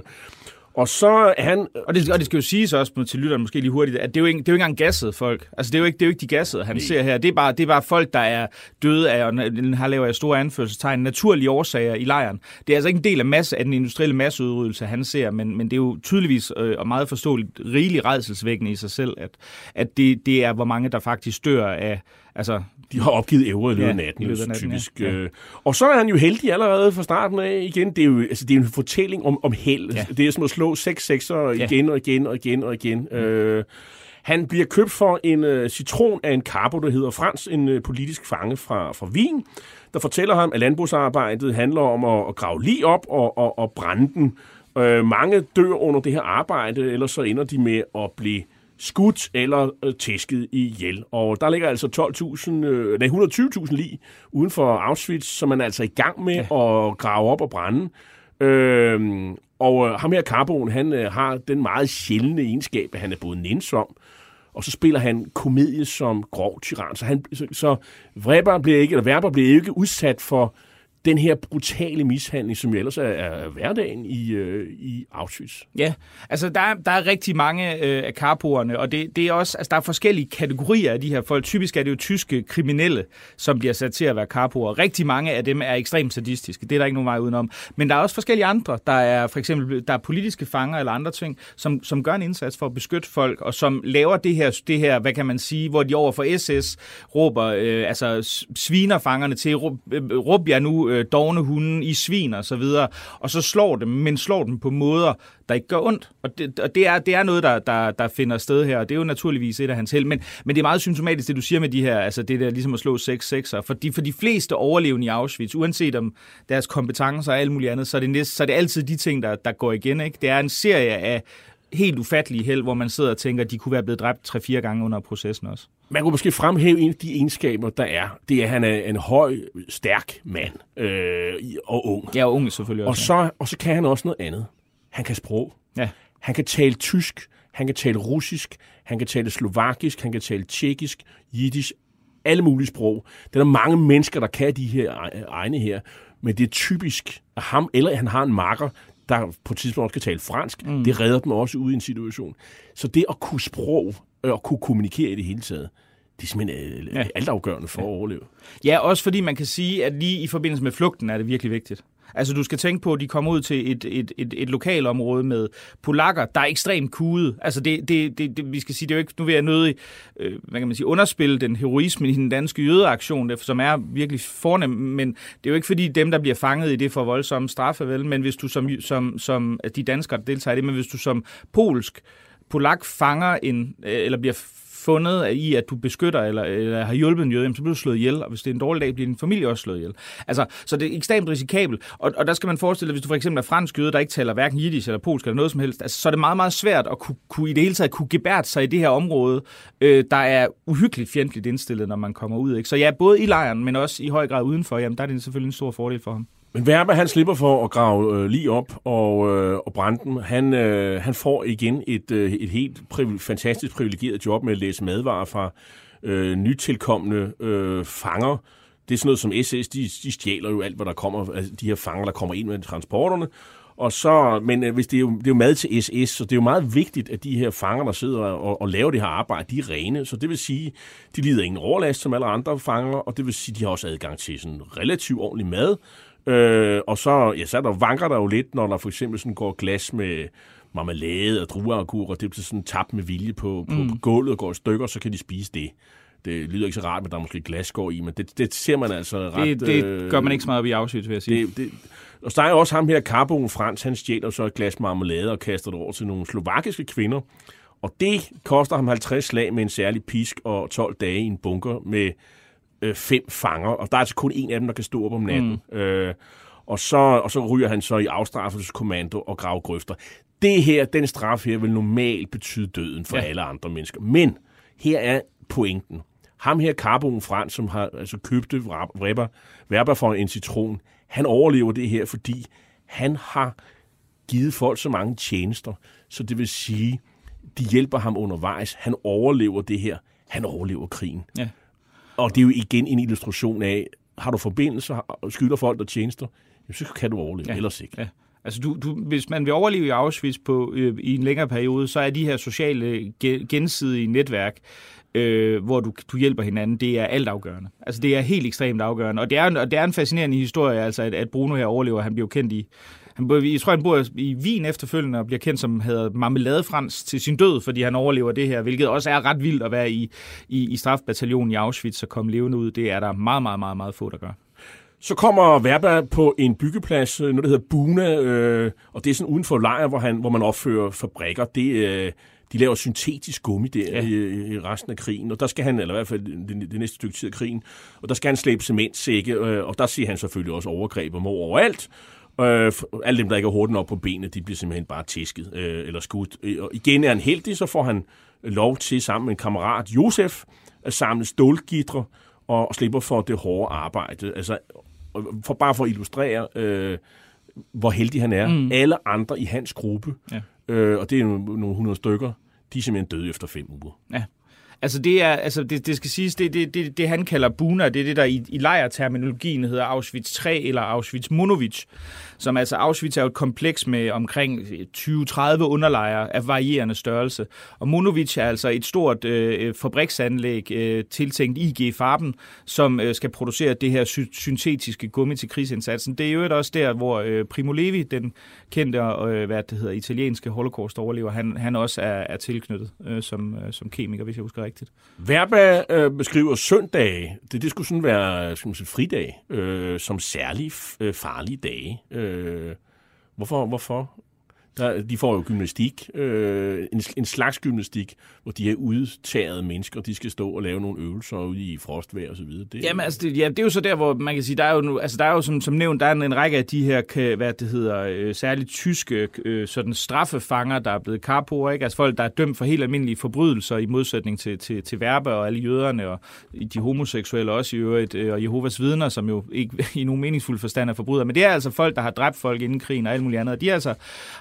Speaker 2: Og så er han...
Speaker 3: Og det, og det skal jo siges også til lytteren måske lige hurtigt, at det er jo ikke, det er jo ikke engang gassede folk. Altså det er jo ikke, det er jo ikke de gassede, han Nej. ser her. Det er, bare, det er bare folk, der er døde af, og her laver jeg store anførselstegn, naturlige årsager i lejren. Det er altså ikke en del af, masse, af den industrielle masseudryddelse, han ser, men, men det er jo tydeligvis øh, og meget forståeligt rigelig redselsvækkende i sig selv, at, at det, det er, hvor mange der faktisk dør af, Altså,
Speaker 2: de har opgivet ævre i løbet af natten, ja, natten typisk. Ja. Øh. Og så er han jo heldig allerede fra starten af igen. Det er jo altså, det er en fortælling om, om held. Ja. Det er som at slå seks sekser igen ja. og igen og igen og igen. Mm. Øh, Han bliver købt for en øh, citron af en karbo, der hedder Frans, en øh, politisk fange fra, fra Wien, der fortæller ham, at landbrugsarbejdet handler om at, at grave lige op og, og, og brænde den. Øh, mange dør under det her arbejde, ellers så ender de med at blive skudt eller øh, tæsket ihjel. Og der ligger altså 12.000, øh, nej, 120.000 lige uden for Auschwitz, som man er altså i gang med ja. at grave op og brænde. Øh, og øh, ham her, Carboen, han øh, har den meget sjældne egenskab, at han er både nænsom, og så spiller han komedie som grov tyran. Så, han, så, så Weber bliver ikke, eller Werber bliver ikke udsat for den her brutale mishandling, som jo ellers er, er hverdagen i, øh, i Auschwitz.
Speaker 3: Ja, altså der, der er rigtig mange øh, af karpoerne, og det, det er også, altså der er forskellige kategorier af de her folk. Typisk er det jo tyske kriminelle, som bliver sat til at være karpoer. Rigtig mange af dem er ekstremt sadistiske, det er der ikke nogen vej udenom. Men der er også forskellige andre. Der er for eksempel der er politiske fanger eller andre ting, som, som gør en indsats for at beskytte folk, og som laver det her, det her hvad kan man sige, hvor de over for SS råber, øh, altså sviner fangerne til, råb, øh, råb jer nu øh, dogne hunde i svin og så videre, og så slår dem, men slår dem på måder, der ikke gør ondt. Og det, og det, er, det er noget, der, der, der finder sted her, og det er jo naturligvis et af hans held. Men, men det er meget symptomatisk, det du siger med de her, altså det der ligesom at slå 6-6'er. For de, for de fleste overlevende i Auschwitz, uanset om deres kompetencer og alt muligt andet, så er det, næste, så er det altid de ting, der, der går igen. Ikke? Det er en serie af helt ufattelige held, hvor man sidder og tænker, at de kunne være blevet dræbt 3-4 gange under processen også.
Speaker 2: Man kunne måske fremhæve en af de egenskaber, der er. Det er, at han er en høj, stærk mand øh, og ung.
Speaker 3: Ja, og ung selvfølgelig
Speaker 2: også. Og så, og så kan han også noget andet. Han kan sprog.
Speaker 3: Ja.
Speaker 2: Han kan tale tysk, han kan tale russisk, han kan tale slovakisk, han kan tale tjekkisk, jiddisch, alle mulige sprog. Der er mange mennesker, der kan de her egne her, men det er typisk at ham, eller han har en marker, der på et tidspunkt skal tale fransk, mm. det redder dem også ud i en situation. Så det at kunne sprog, og kunne kommunikere i det hele taget, det er simpelthen øh, ja. altafgørende for ja. at overleve.
Speaker 3: Ja, også fordi man kan sige, at lige i forbindelse med flugten er det virkelig vigtigt. Altså du skal tænke på, at de kommer ud til et, et, et, et lokalområde med polakker, der er ekstremt kude. Altså det, det, det, det, vi skal sige, det er jo ikke, nu vil jeg nødig, øh, hvad kan man sige, underspille den heroisme i den danske jødeaktion, som er virkelig fornem, men det er jo ikke fordi dem, der bliver fanget i det for voldsomme straffe, vel, men hvis du som, som, som de danskere, der deltager i det, men hvis du som polsk polak fanger en, øh, eller bliver fundet i, at du beskytter eller, eller har hjulpet en jøde, så bliver du slået ihjel, og hvis det er en dårlig dag, bliver din familie også slået ihjel. Altså, så det er ekstremt risikabelt, og, og der skal man forestille sig, hvis du for eksempel er fransk jøde, der ikke taler hverken jiddisch eller polsk eller noget som helst, altså, så er det meget, meget svært at kunne, kunne i det hele taget kunne gebært sig i det her område, øh, der er uhyggeligt fjendtligt indstillet, når man kommer ud. Ikke? Så ja, både i lejren, men også i høj grad udenfor, jamen der er det selvfølgelig en stor fordel for ham.
Speaker 2: Men Verba, han slipper for at grave øh, lige op og, øh, og brænde dem. Han, øh, han får igen et, øh, et helt priv- fantastisk privilegeret job med at læse madvarer fra øh, nytilkommende øh, fanger. Det er sådan noget som SS, de, de stjæler jo alt, hvad der kommer, altså de her fanger, der kommer ind med transporterne. Og så, men øh, hvis det, er jo, det er jo mad til SS, så det er jo meget vigtigt, at de her fanger, der sidder og, og laver det her arbejde, de er rene. Så det vil sige, de lider ingen overlast som alle andre fanger, og det vil sige, de har også adgang til sådan relativt ordentlig mad. Øh, og så, ja, så er der, vanker der jo lidt, når der for eksempel sådan går glas med marmelade og drueagurk, og det bliver sådan tabt med vilje på, på, mm. på gulvet og går i stykker, så kan de spise det. Det lyder ikke så rart, men der er måske glasgård i, men det, det ser man altså ret...
Speaker 3: Det, det øh, gør man ikke så meget op i Auschwitz, vil jeg sige. Det, det,
Speaker 2: og så er jo også ham her, Carbon Frans, han stjæler så et glas marmelade og kaster det over til nogle slovakiske kvinder. Og det koster ham 50 slag med en særlig pisk og 12 dage i en bunker med øh, fem fanger, og der er altså kun en af dem, der kan stå op om natten. Mm. Øh, og, så, og så ryger han så i afstraffelseskommando og graver grøfter. Det her, den straf her, vil normalt betyde døden for ja. alle andre mennesker. Men her er pointen. Ham her, Carbon Frans, som har altså købte Weber, Weber for en citron, han overlever det her, fordi han har givet folk så mange tjenester, så det vil sige, de hjælper ham undervejs. Han overlever det her. Han overlever krigen. Ja. Og det er jo igen en illustration af, har du forbindelser og skylder folk der tjenester, så kan du overleve, ja. ellers ikke. Ja.
Speaker 3: Altså, du, du, hvis man vil overleve i Auschwitz på, øh, i en længere periode, så er de her sociale gensidige netværk, øh, hvor du, du hjælper hinanden, det er altafgørende. Altså, det er helt ekstremt afgørende. Og det er, og det er en fascinerende historie, altså, at, at Bruno her overlever. Han bliver kendt i han jeg tror, han bor i Wien efterfølgende og bliver kendt som hedder marmeladefrans til sin død, fordi han overlever det her, hvilket også er ret vildt at være i, i, i strafbataljonen i Auschwitz og komme levende ud. Det er der meget, meget, meget, meget få, der gør.
Speaker 2: Så kommer Verba på en byggeplads, øh, noget der hedder Buna, øh, og det er sådan uden for lejr, hvor, han, hvor man opfører fabrikker. Det, øh, de laver syntetisk gummi der ja. i, i resten af krigen, og der skal han, eller i hvert fald det, det næste stykke tid af krigen, og der skal han slæbe cementsække, øh, og der ser han selvfølgelig også overgreb og mor overalt, Øh, alle dem, der ikke er hurtigt op på benene, de bliver simpelthen bare tæsket øh, eller skudt. Øh, og igen er han heldig, så får han lov til sammen med en kammerat, Josef, at samle stålgitre og, og slipper for det hårde arbejde. Altså, for bare for at illustrere, øh, hvor heldig han er. Mm. Alle andre i hans gruppe, ja. øh, og det er nogle hundrede stykker, de er simpelthen døde efter fem uger.
Speaker 3: Ja. Altså det er, altså det, det skal siges, det, det, det, det han kalder Buna, det er det, der i, i lejerterminologien hedder Auschwitz 3 eller Auschwitz Monowitz, som altså Auschwitz er jo et kompleks med omkring øh, 20-30 underlejre af varierende størrelse. Og Monowitz er altså et stort øh, fabriksanlæg øh, tiltænkt IG Farben, som øh, skal producere det her sy- syntetiske gummi til krigsindsatsen. Det er jo også der, hvor øh, Primo Levi, den kendte øh, hvad det hedder, italienske holocaust-overlever, han, han også er, er tilknyttet øh, som, øh, som kemiker, hvis jeg husker rigtigt.
Speaker 2: Verba øh, beskriver søndage, det, det skulle sådan være skal man sige, fridag, øh, som særlig øh, farlige dage. Øh, hvorfor, hvorfor? Der, de får jo gymnastik, øh, en, en slags gymnastik, hvor de er udtagede mennesker, de skal stå og lave nogle øvelser ude i frostvejr og så videre.
Speaker 3: Det, Jamen, altså, det, ja, det er jo så der, hvor man kan sige, der er jo, altså, der er jo som, som nævnt, der er en, en række af de her, hvad det hedder, øh, særligt tyske øh, sådan straffefanger, der er blevet karpoer, ikke? Altså folk, der er dømt for helt almindelige forbrydelser i modsætning til, til, til verbe og alle jøderne og de homoseksuelle også i øvrigt, øh, og Jehovas vidner, som jo ikke i nogen meningsfuld forstand er forbrydere. Men det er altså folk, der har dræbt folk inden krigen og alt muligt andet. Og de altså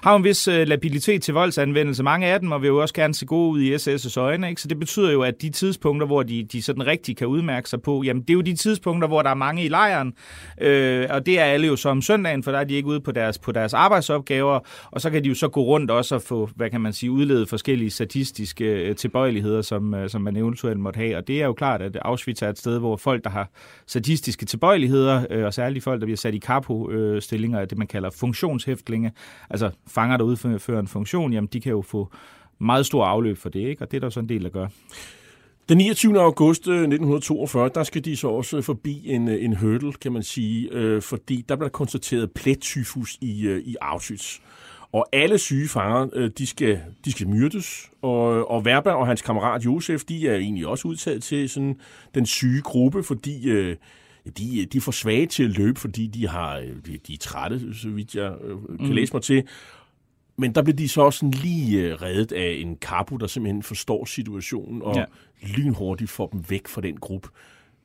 Speaker 3: har en vis øh, labilitet til voldsanvendelse. Mange af dem, og vil jo også gerne se gode ud i SS' øjne. Ikke? Så det betyder jo, at de tidspunkter, hvor de, de sådan rigtig kan udmærke sig på, jamen det er jo de tidspunkter, hvor der er mange i lejren. Øh, og det er alle jo så om søndagen, for der er de ikke ude på deres, på deres arbejdsopgaver. Og så kan de jo så gå rundt også og få, hvad kan man sige, udledet forskellige statistiske øh, tilbøjeligheder, som, øh, som man eventuelt måtte have. Og det er jo klart, at Auschwitz er et sted, hvor folk, der har statistiske tilbøjeligheder, øh, og særligt folk, der bliver sat i kapo-stillinger, øh, det man kalder funktionshæftlinge, altså fanger, der udfører en funktion, jamen de kan jo få meget stor afløb for det, ikke? og det er der så en del, der gør.
Speaker 2: Den 29. august 1942, øh, der skal de så også forbi en, øh, en hurdle, kan man sige, øh, fordi der bliver konstateret plettyfus i, øh, i Auschwitz. Og alle syge fanger, øh, de, skal, de skal myrdes, og, og Verba og hans kammerat Josef, de er egentlig også udtaget til sådan den syge gruppe, fordi øh, de, de er for svage til at løbe, fordi de, har, de, de er trætte, så vidt jeg øh, kan mm. læse mig til. Men der blev de så også lige øh, reddet af en kapo, der simpelthen forstår situationen og ja. lynhurtigt får dem væk fra den gruppe.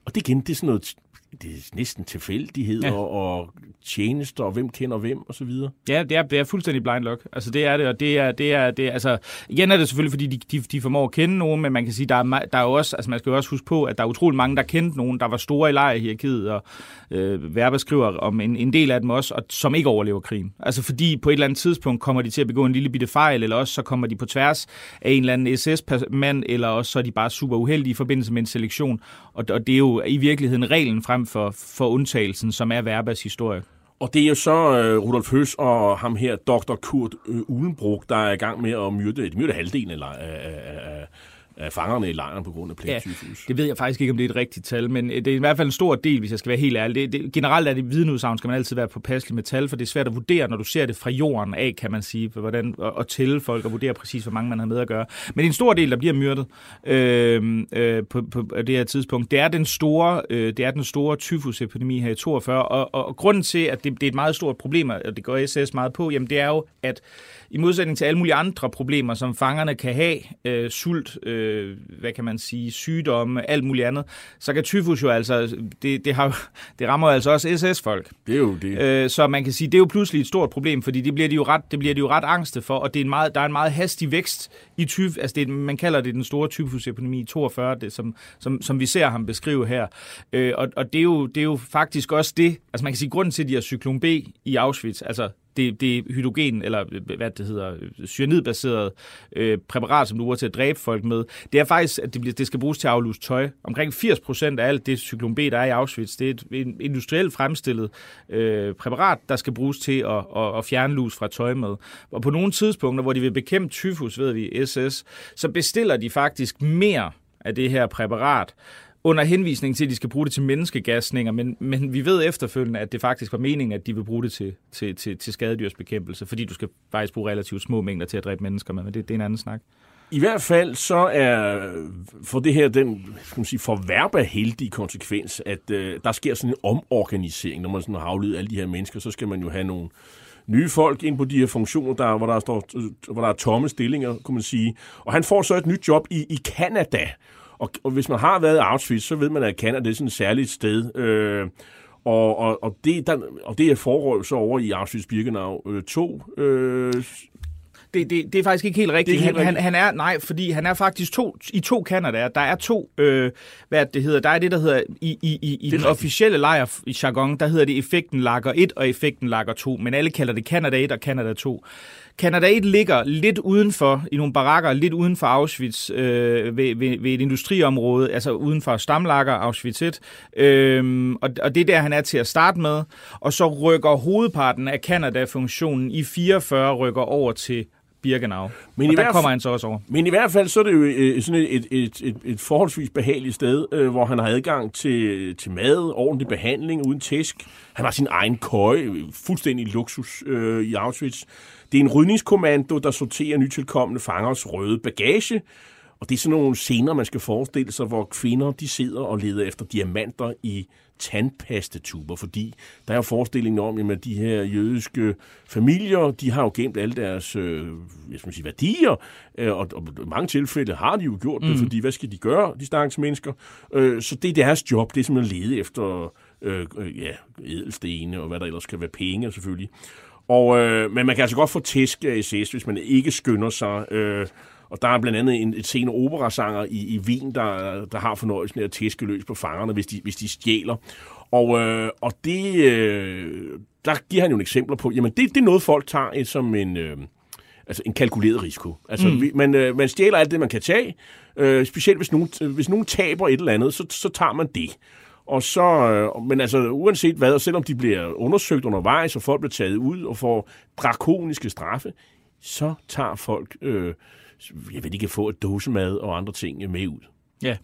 Speaker 2: Og det igen, det er sådan noget det er næsten tilfældigheder ja. og, tjenester, og hvem kender hvem, og så videre.
Speaker 3: Ja, det er, det er fuldstændig blind luck. Altså, det er det, og det er, det er, det er altså, igen er det selvfølgelig, fordi de, de, de formår at kende nogen, men man kan sige, der er, der er også, altså man skal jo også huske på, at der er utrolig mange, der kendte nogen, der var store i lejrhierarkiet, og øh, Verba skriver om en, en del af dem også, og, som ikke overlever krigen. Altså, fordi på et eller andet tidspunkt kommer de til at begå en lille bitte fejl, eller også så kommer de på tværs af en eller anden SS-mand, eller også så er de bare super uheldige i forbindelse med en selektion, og, og det er jo i virkeligheden reglen frem for, for undtagelsen, som er Verbas historie.
Speaker 2: Og det er jo så øh, Rudolf Høs og ham her, Dr. Kurt øh, Ulenbrook, der er i gang med at myrde, de myrde halvdelen af, af, af, af fangerne i lejren på grund af plettyfus.
Speaker 3: Ja, det ved jeg faktisk ikke, om det er et rigtigt tal, men det er i hvert fald en stor del, hvis jeg skal være helt ærlig. Det, det, generelt er det vidneudsagn, skal man altid være påpasselig med tal, for det er svært at vurdere, når du ser det fra jorden af, kan man sige, hvordan, og, og tælle folk og vurdere præcis, hvor mange man har med at gøre. Men en stor del, der bliver myrdet øh, øh, på, på, det her tidspunkt, det er den store, øh, det er den store tyfusepidemi her i 42, og, og, og grunden til, at det, det er et meget stort problem, og det går SS meget på, jamen det er jo, at i modsætning til alle mulige andre problemer, som fangerne kan have, øh, sult, øh, hvad kan man sige, sygdomme, alt muligt andet, så kan tyfus jo altså, det, det, har, det rammer jo altså også SS-folk.
Speaker 2: Det er jo det.
Speaker 3: Øh, så man kan sige, det er jo pludselig et stort problem, fordi det bliver de jo ret, det bliver de jo ret angste for, og det er en meget, der er en meget hastig vækst i tyf, altså det, man kalder det den store tyfusepidemi i 42, det, som, som, som vi ser ham beskrive her. Øh, og og det, er jo, det er jo faktisk også det, altså man kan sige, grunden til, at de har cyklon B i Auschwitz, altså det, det hydrogen, eller øh, hvad det hedder, cyanidbaseret øh, præparat, som du bruger til at dræbe folk med, det er faktisk, at det, bliver, det skal bruges til at afluse tøj. Omkring 80 procent af alt det cyklon B, der er i Auschwitz, det er et industrielt fremstillet øh, præparat, der skal bruges til at, at, at fjerne lus fra tøj med. Og på nogle tidspunkter, hvor de vil bekæmpe tyfus, ved vi, SS, så bestiller de faktisk mere af det her præparat, under henvisning til, at de skal bruge det til menneskegasninger, men, men vi ved efterfølgende, at det faktisk var meningen, at de vil bruge det til, til, til, til skadedyrsbekæmpelse, fordi du skal faktisk bruge relativt små mængder til at dræbe mennesker med, men det, det er en anden snak.
Speaker 2: I hvert fald så er for det her den skal man sige, forverba heldige konsekvens, at øh, der sker sådan en omorganisering, når man sådan har afledt alle de her mennesker, så skal man jo have nogle nye folk ind på de her funktioner, der, hvor, der står, hvor der er tomme stillinger, kunne man sige. Og han får så et nyt job i, i Canada. Og, og hvis man har været i Auschwitz, så ved man, at Canada er sådan et særligt sted. Øh, og, og, og, det, der, og det er forhold så over i Auschwitz-Birkenau øh, 2. Øh,
Speaker 3: det, det, det er faktisk ikke helt rigtigt. Ikke helt han. Han, han er, nej, fordi han er faktisk to, i to Canada. Der er to, øh, hvad det hedder, der er det, der hedder, i, i, i, i den officielle lejr i jargon, der hedder det effekten lager 1 og effekten lager 2, men alle kalder det Canada 1 og Canada 2. Canada 1 ligger lidt udenfor, i nogle barakker, lidt uden for Auschwitz, øh, ved, ved, ved et industriområde, altså uden for Stamlager, Auschwitz 1. Øh, og, og det er der, han er til at starte med. Og så rykker hovedparten af Canada-funktionen i 44 rykker over til Birkenau. Men og i der kommer han så også over.
Speaker 2: Men i hvert fald så er det jo øh, sådan et, et, et, et, et forholdsvis behageligt sted, øh, hvor han har adgang til, til mad, ordentlig behandling uden tæsk. Han har sin egen køje, fuldstændig luksus øh, i Auschwitz. Det er en rydningskommando, der sorterer nytilkommende fangers røde bagage. Og det er sådan nogle scener, man skal forestille sig, hvor kvinder de sidder og leder efter diamanter i tandpastetuber, fordi der er jo forestillingen om, at de her jødiske familier, de har jo gemt alle deres øh, jeg skal sige, værdier, øh, og, og i mange tilfælde har de jo gjort det, mm. fordi hvad skal de gøre, de stakkels mennesker? Øh, så det er deres job, det er simpelthen at lede efter øh, øh, ja, edelstene, og hvad der ellers kan være penge selvfølgelig. Og, øh, men man kan altså godt få tæsk af SS, hvis man ikke skynder sig. Øh, og der er blandt andet en, et scene operasanger i, i Wien, der, der har fornøjelsen af at tæske løs på fangerne, hvis de, hvis de stjæler. Og, øh, og det, øh, der giver han jo en eksempler på, jamen det, det er noget, folk tager et, som en... Øh, altså en kalkuleret risiko. Altså, mm. vi, man, øh, man stjæler alt det, man kan tage. Øh, specielt hvis nogen, hvis nogen taber et eller andet, så, så tager man det. Og så, øh, men altså uanset hvad, og selvom de bliver undersøgt undervejs, og folk bliver taget ud og får drakoniske straffe, så tager folk øh, jeg ved ikke, få et dosemad og andre ting med ud.
Speaker 3: Ja.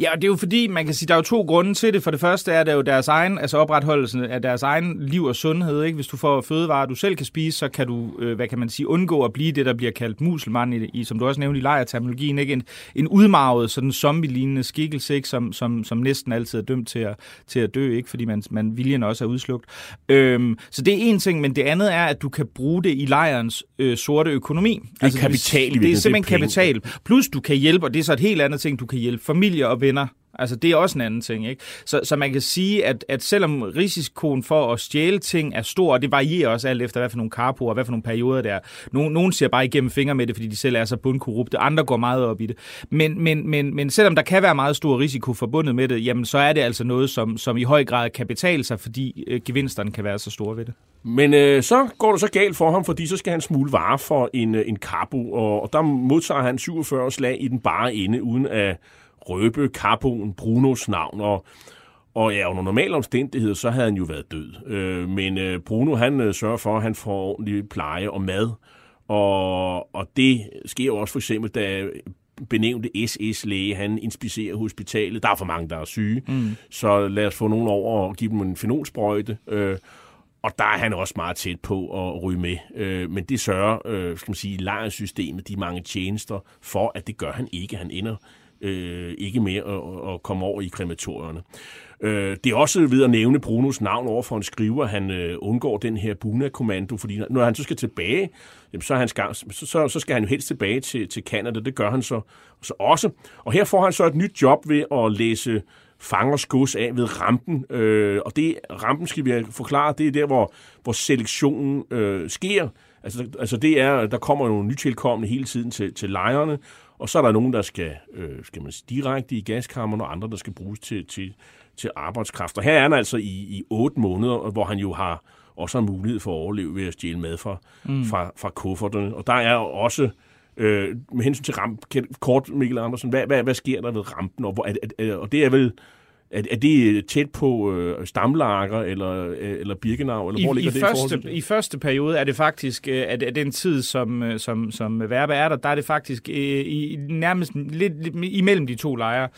Speaker 3: Ja, og det er jo fordi, man kan sige, der er jo to grunde til det. For det første er det jo deres egen, altså opretholdelsen af deres egen liv og sundhed. Ikke? Hvis du får fødevarer, du selv kan spise, så kan du, øh, hvad kan man sige, undgå at blive det, der bliver kaldt muselmand, i, i som du også nævnte i lejerterminologien, ikke? En, en udmarvet, sådan zombie-lignende skikkelse, ikke? Som, som, som næsten altid er dømt til at, til at dø, ikke? fordi man, man viljen også er udslugt. Øhm, så det er en ting, men det andet er, at du kan bruge det i lejrens øh, sorte økonomi. Det
Speaker 2: er altså, kapital.
Speaker 3: Det, det er simpelthen det er kapital. Plus du kan hjælpe, og det er så et helt andet ting, du kan hjælpe familie og kvinder. Altså, det er også en anden ting, ikke? Så, så man kan sige, at, at selvom risikoen for at stjæle ting er stor, og det varierer også alt efter, hvad for nogle karpoer og hvad for nogle perioder der er. Nogen, nogen ser bare igennem fingre med det, fordi de selv er så bundkorrupte. Andre går meget op i det. Men, men, men, men selvom der kan være meget stor risiko forbundet med det, jamen, så er det altså noget, som, som i høj grad kan betale sig, fordi øh, gevinsterne kan være så store ved det.
Speaker 2: Men øh, så går det så galt for ham, fordi så skal han smule varer for en, øh, en karpo, og, og der modtager han 47 slag i den bare ende, uden at røbe Capoen Brunos navn, og, og ja, under normale omstændigheder, så havde han jo været død. Øh, men øh, Bruno, han øh, sørger for, at han får ordentlig pleje og mad, og, og det sker jo også for eksempel, da benævnte SS-læge, han inspicerer hospitalet. Der er for mange, der er syge, mm. så lad os få nogen over og give dem en fenolsprøjte. Øh, og der er han også meget tæt på at ryge med. Øh, men det sørger, øh, skal man sige, lejrsystemet, de mange tjenester, for at det gør han ikke. Han ender øh, ikke mere at, at komme over i krematorierne. Øh, det er også ved at nævne Brunos navn over for en skriver, han øh, undgår den her Buna-kommando, fordi når han så skal tilbage, jamen, så, er han skal, så, så, så skal han jo helst tilbage til, til Canada. Det gør han så, så også. Og her får han så et nyt job ved at læse fangers gods af ved rampen. Øh, og det rampen, skal vi forklare, det er der, hvor, hvor selektionen øh, sker. Altså, altså det er, der kommer jo nytilkommende hele tiden til, til lejrene, og så er der nogen, der skal, øh, skal man sige, direkte i gaskammerne, og andre, der skal bruges til, til, til arbejdskraft. Og her er han altså i, i otte måneder, hvor han jo har også har mulighed for at overleve ved at stjæle mad fra, mm. fra, fra kufferterne. Og der er også, øh, med hensyn til ramp, kort Mikkel Andersen, hvad, hvad, hvad sker der ved rampen? Og, hvor, er, er, og det er vel er, er det tæt på øh, Stamlager eller, øh, eller Birkenau? Eller
Speaker 3: I,
Speaker 2: hvor ligger
Speaker 3: i,
Speaker 2: det
Speaker 3: første,
Speaker 2: i, til?
Speaker 3: I første periode er det faktisk, øh, at, at den tid, som, øh, som, som Verbe er der, der er det faktisk øh, i, nærmest lidt, lidt imellem de to lejre.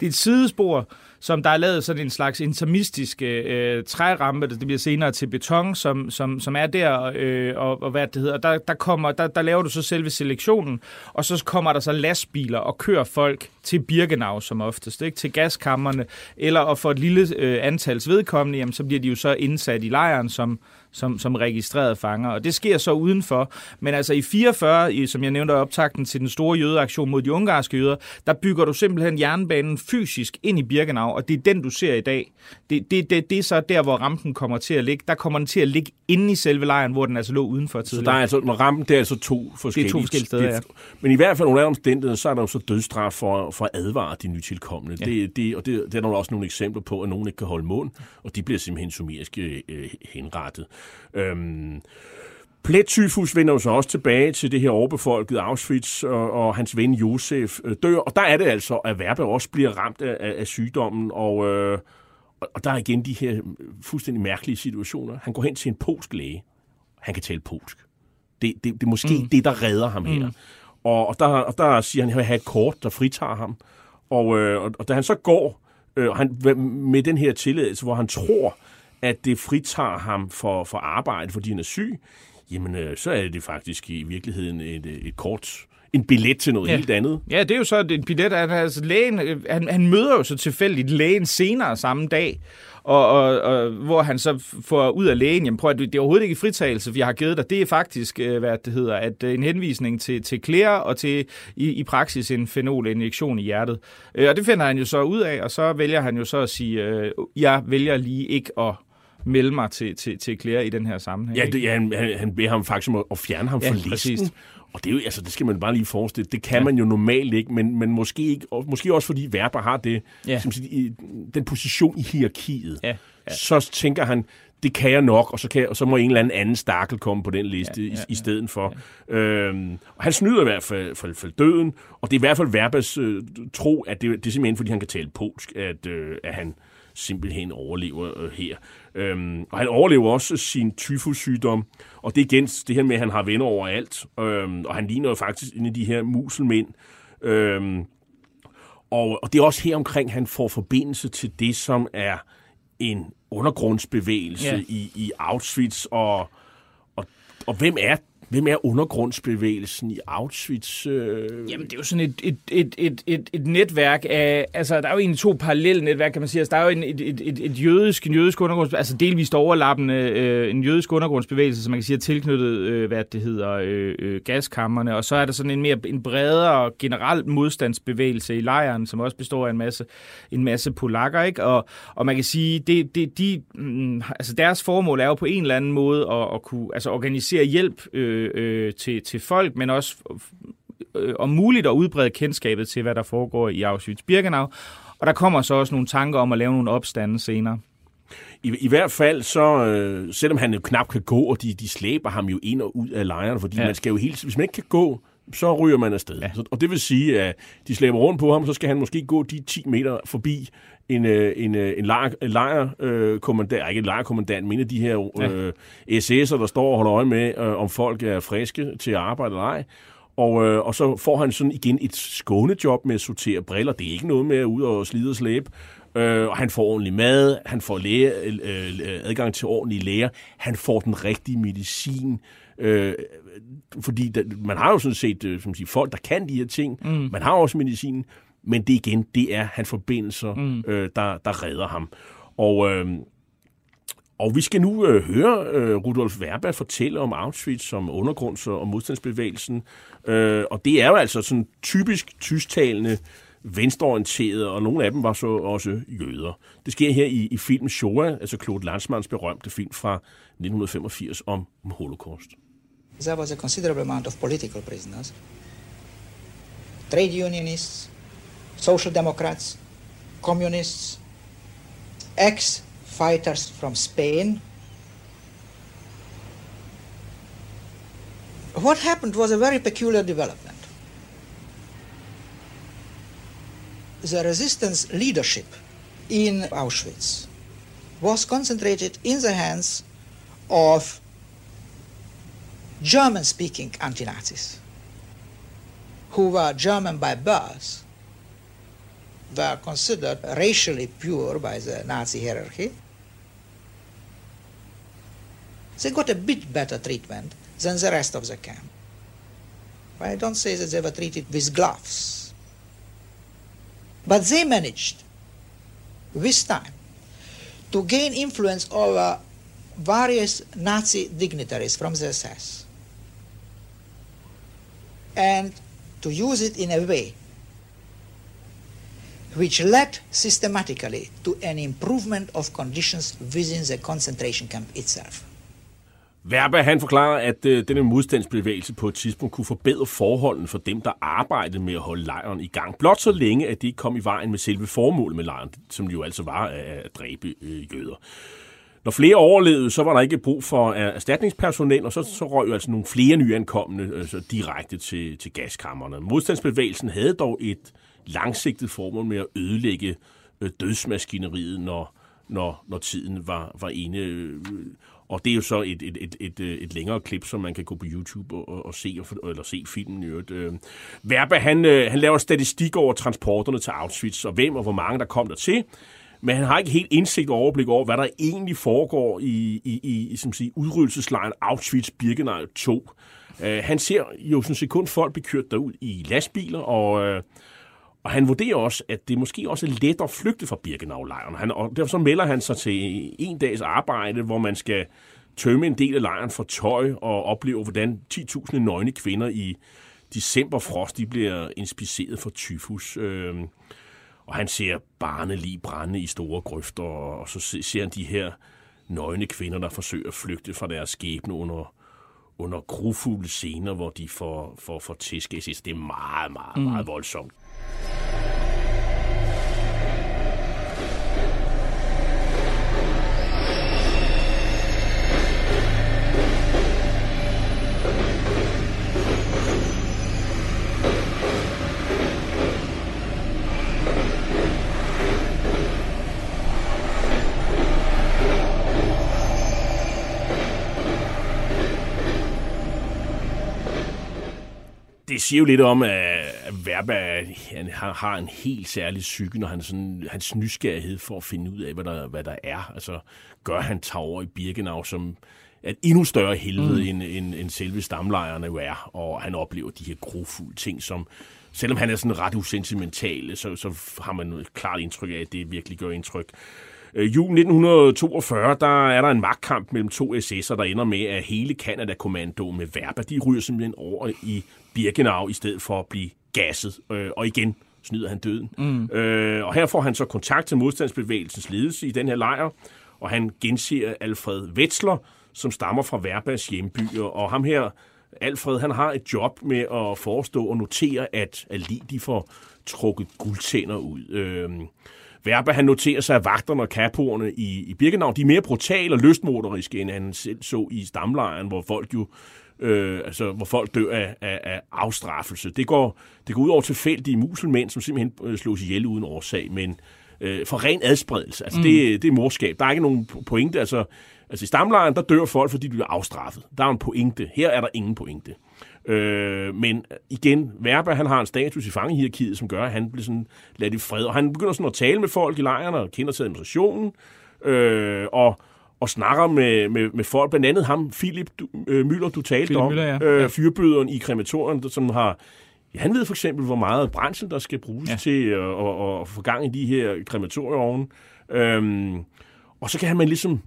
Speaker 3: Det er et sidespor, som der er lavet sådan en slags intermistisk øh, trærampe, det bliver senere til beton, som, som, som er der, øh, og, og hvad det hedder. Der, der, kommer, der, der laver du så selve selektionen, og så kommer der så lastbiler og kører folk til Birkenau som oftest, ikke? til gaskammerne, eller og for et lille øh, antals vedkommende, jamen, så bliver de jo så indsat i lejren som, som, som registrerede fanger. Og det sker så udenfor. Men altså i 44, i, som jeg nævnte optakten til den store jødeaktion mod de ungarske jøder, der bygger du simpelthen jernbanen fysisk ind i Birkenau, og det er den, du ser i dag. Det, det, det, det er så der, hvor rampen kommer til at ligge. Der kommer den til at ligge inde i selve lejren, hvor den altså lå udenfor tidligere.
Speaker 2: Så der er altså, rampen, det er altså to forskellige,
Speaker 3: det er to forskellige steder, ja.
Speaker 2: Men i hvert fald under omstændigheder, så er der jo så dødsstraf for, for at advare de nytilkommende. Ja. Det, det, og det, det er der også nogle eksempler på, at nogen ikke kan holde mund, og de bliver simpelthen sumerisk øh, henrettet. Øhm, Plettyfus vender jo så også tilbage til det her overbefolkede Auschwitz, og, og hans ven Josef øh, dør. Og der er det altså, at Verbe også bliver ramt af, af, af sygdommen, og, øh, og der er igen de her fuldstændig mærkelige situationer. Han går hen til en polsk læge. Han kan tale polsk. Det, det, det er måske mm. det, der redder ham her. Mm. Og, og, der, og der siger han, at han vil have et kort, der fritager ham. Og, øh, og, og da han så går øh, han, med den her tilladelse, hvor han tror, at det fritager ham for, for arbejde, fordi han er syg, jamen øh, så er det faktisk i virkeligheden et, øh, et kort en billet til noget
Speaker 3: ja.
Speaker 2: helt andet.
Speaker 3: Ja, det er jo så en billet. Han, altså, lægen, øh, han, han møder jo så tilfældigt lægen senere samme dag, og, og, og hvor han så får ud af lægen, jamen prøv at det er overhovedet ikke fritagelse, vi har givet dig. Det er faktisk, hvad det hedder, at en henvisning til, til klæder og til i, i praksis en fenolinjektion i hjertet. Og det finder han jo så ud af, og så vælger han jo så at sige, jeg vælger lige ikke at melde mig til, til, til Claire i den her sammenhæng.
Speaker 2: Ja, det, ja han, han beder ham faktisk om at fjerne ham
Speaker 3: ja,
Speaker 2: fra listen.
Speaker 3: Præcis.
Speaker 2: Og det, er jo, altså, det skal man bare lige forestille. Det kan ja. man jo normalt ikke, men, men måske, ikke, og måske også fordi Verber har det,
Speaker 3: ja.
Speaker 2: som siger, den position i hierarkiet.
Speaker 3: Ja. Ja.
Speaker 2: Så tænker han, det kan jeg nok, og så, kan jeg, og så må en eller anden anden stakkel komme på den liste ja, ja, ja, i, i stedet for. Ja. Øhm, og han snyder i hvert fald, for, for døden, og det er i hvert fald Verbers øh, tro, at det, det er simpelthen, fordi han kan tale polsk, at, øh, at han simpelthen overlever øh, her. Øhm, og han overlever også sin tyfussygdom, og det er igen det her med, at han har venner overalt, øhm, og han ligner jo faktisk en af de her muselmænd. Øhm, og, og det er også her omkring, han får forbindelse til det, som er en undergrundsbevægelse
Speaker 3: Ja.
Speaker 2: i, i Auschwitz, og, og, og hvem er Hvem er undergrundsbevægelsen i Auschwitz? Øh?
Speaker 3: Jamen, det er jo sådan et, et, et, et, et, et netværk af... Altså, der er jo egentlig to parallelle netværk, kan man sige. Altså, der er jo en, et, et, et, et jødisk, en jødisk undergrundsbevægelse, altså delvist overlappende øh, en jødisk undergrundsbevægelse, som man kan sige er tilknyttet, øh, hvad det hedder, øh, øh, gaskammerne. Og så er der sådan en mere en bredere generel modstandsbevægelse i lejren, som også består af en masse, en masse polakker, ikke? Og, og man kan sige, det, det, de, mm, altså deres formål er jo på en eller anden måde at, at kunne altså, organisere hjælp øh, øh, til, til folk, men også øh, om muligt at udbrede kendskabet til, hvad der foregår i Auschwitz-Birkenau. Og der kommer så også nogle tanker om at lave nogle opstande senere.
Speaker 2: I, I hvert fald så, øh, selvom han jo knap kan gå, og de, de slæber ham jo ind og ud af lejren, fordi
Speaker 3: Ja.
Speaker 2: ja. man skal jo helt, hvis man ikke kan gå, så ryger man afsted.
Speaker 3: Ja.
Speaker 2: Og det vil sige, at de slæber rundt på ham, så skal han måske gå de 10 meter forbi en, øh, en, øh, en lejr, en lejrkommandant, ikke en lejrkommandant, men en af de her øh, SS'er, der står og holder øje med, øh, om folk er friske til at arbejde eller ej. Og, øh, og så får han sådan igen et skånejob med at sortere briller. Det er ikke noget med at ud og slide og slæbe. Øh, og han får ordentlig mad, han får læge, øh, øh, adgang til ordentlige læger, han får den rigtige medicin. Øh, fordi der, man har jo sådan set øh, som siger, folk, der kan de her ting. Mm. Man har også medicin, men det igen, det er hans forbindelser, mm. øh, der, der redder ham. Og... Øh, og vi skal nu øh, høre øh, Rudolf Verba fortælle om Auschwitz som undergrunds- og modstandsbevægelsen. Øh, og det er jo altså sådan typisk tysktalende, venstreorienterede, og nogle af dem var så også jøder. Det sker her i, i filmen Shoah, altså Claude Lanzmanns berømte film fra 1985 om Holocaust.
Speaker 4: There was a considerable amount of political prisoners, trade unionists, social democrats, communists, ex fighters from Spain. What happened was a very peculiar development. The resistance leadership in Auschwitz was concentrated in the hands of German speaking anti Nazis who were German by birth, were considered racially pure by the Nazi hierarchy. They got a bit better treatment than the rest of the camp. I don't say that they were treated with gloves. But they managed, with time, to gain influence over various Nazi dignitaries from the SS and to use it in a way which led systematically to an improvement of conditions within the concentration camp itself.
Speaker 2: Verba, han forklarer, at øh, denne modstandsbevægelse på et tidspunkt kunne forbedre forholdene for dem, der arbejdede med at holde lejren i gang. Blot så længe, at de ikke kom i vejen med selve formålet med lejren, som jo altså var at dræbe øh, jøder. Når flere overlevede, så var der ikke brug for erstatningspersonel, og så, så røg jo altså nogle flere nyankomne altså direkte til, til gaskammerne. Modstandsbevægelsen havde dog et langsigtet formål med at ødelægge øh, dødsmaskineriet, når, når, når tiden var, var inde. Øh, og det er jo så et, et, et, et, et længere klip, som man kan gå på YouTube og, og se, eller se filmen i øvrigt. Verba, han, han laver statistik over transporterne til Auschwitz, og hvem og hvor mange der kom der til men han har ikke helt indsigt og overblik over, hvad der egentlig foregår i, i, i som siger, udryddelseslejren Auschwitz-Birkenau 2. Uh, øh, han ser jo sådan set kun folk blive kørt derud i lastbiler, og, uh, og han vurderer også, at det måske også er let at flygte fra Birkenau-lejren. Han, og derfor så melder han sig til en dags arbejde, hvor man skal tømme en del af lejren for tøj og opleve, hvordan 10.000 nøgne kvinder i decemberfrost de bliver inspiceret for tyfus. Uh, og han ser barnelig brænde i store grøfter, og så ser han de her nøgne kvinder, der forsøger at flygte fra deres skæbne under, under grufulde scener, hvor de får, får, får tæsk. Det er meget, meget, mm. meget voldsomt. Det siger jo lidt om, at Verba han har en helt særlig psyke, når han sådan, hans nysgerrighed for at finde ud af, hvad der, hvad der er. Altså, gør han tager over i Birkenau, som et endnu større helvede, mm. end, end, end selve stamlejrene jo er. Og han oplever de her grofulde ting, som selvom han er sådan ret usentimental, så, så har man et klart indtryk af, at det virkelig gør indtryk. Øh, jul 1942, der er der en magtkamp mellem to SS'er, der ender med, at hele Canada-kommandoen med Verba, de ryger simpelthen over i Birkenau, i stedet for at blive gasset. Øh, og igen snyder han døden. Mm. Øh, og her får han så kontakt til modstandsbevægelsens ledelse i den her lejr, og han genser Alfred Wetzler, som stammer fra Verbas hjembyer. Og ham her, Alfred, han har et job med at forestå og notere, at Ali de får trukket guldtænder ud. Øh, Verba, han noterer sig, at vagterne og kapoerne i, i Birkenau, de er mere brutale og lystmotoriske, end han selv så i stamlejren, hvor folk jo øh, altså, hvor folk dør af, af, af afstraffelse. Det går, det går ud over tilfældige muselmænd, som simpelthen øh, slås ihjel uden årsag, men øh, for ren adspredelse. Altså, mm. det, det er morskab. Der er ikke nogen pointe. Altså, altså i stamlejren, der dør folk, fordi de bliver afstraffet. Der er en pointe. Her er der ingen pointe. Øh, men igen, Verba, han har en status i fangehierarkiet, som gør, at han bliver sådan ladt i fred. Og han begynder sådan at tale med folk i lejren og kender til administrationen. Øh, og og snakker med, med, med folk, blandt andet ham, Philip du, øh, Møller, du talte Philip om, Müller, ja. øh, fyrbøderen i krematorien, som har Ja, han ved for eksempel, hvor meget brændsel, der skal bruges ja. til at, at, at få gang i de her krematorieovne. Øhm, og så kan man ligesom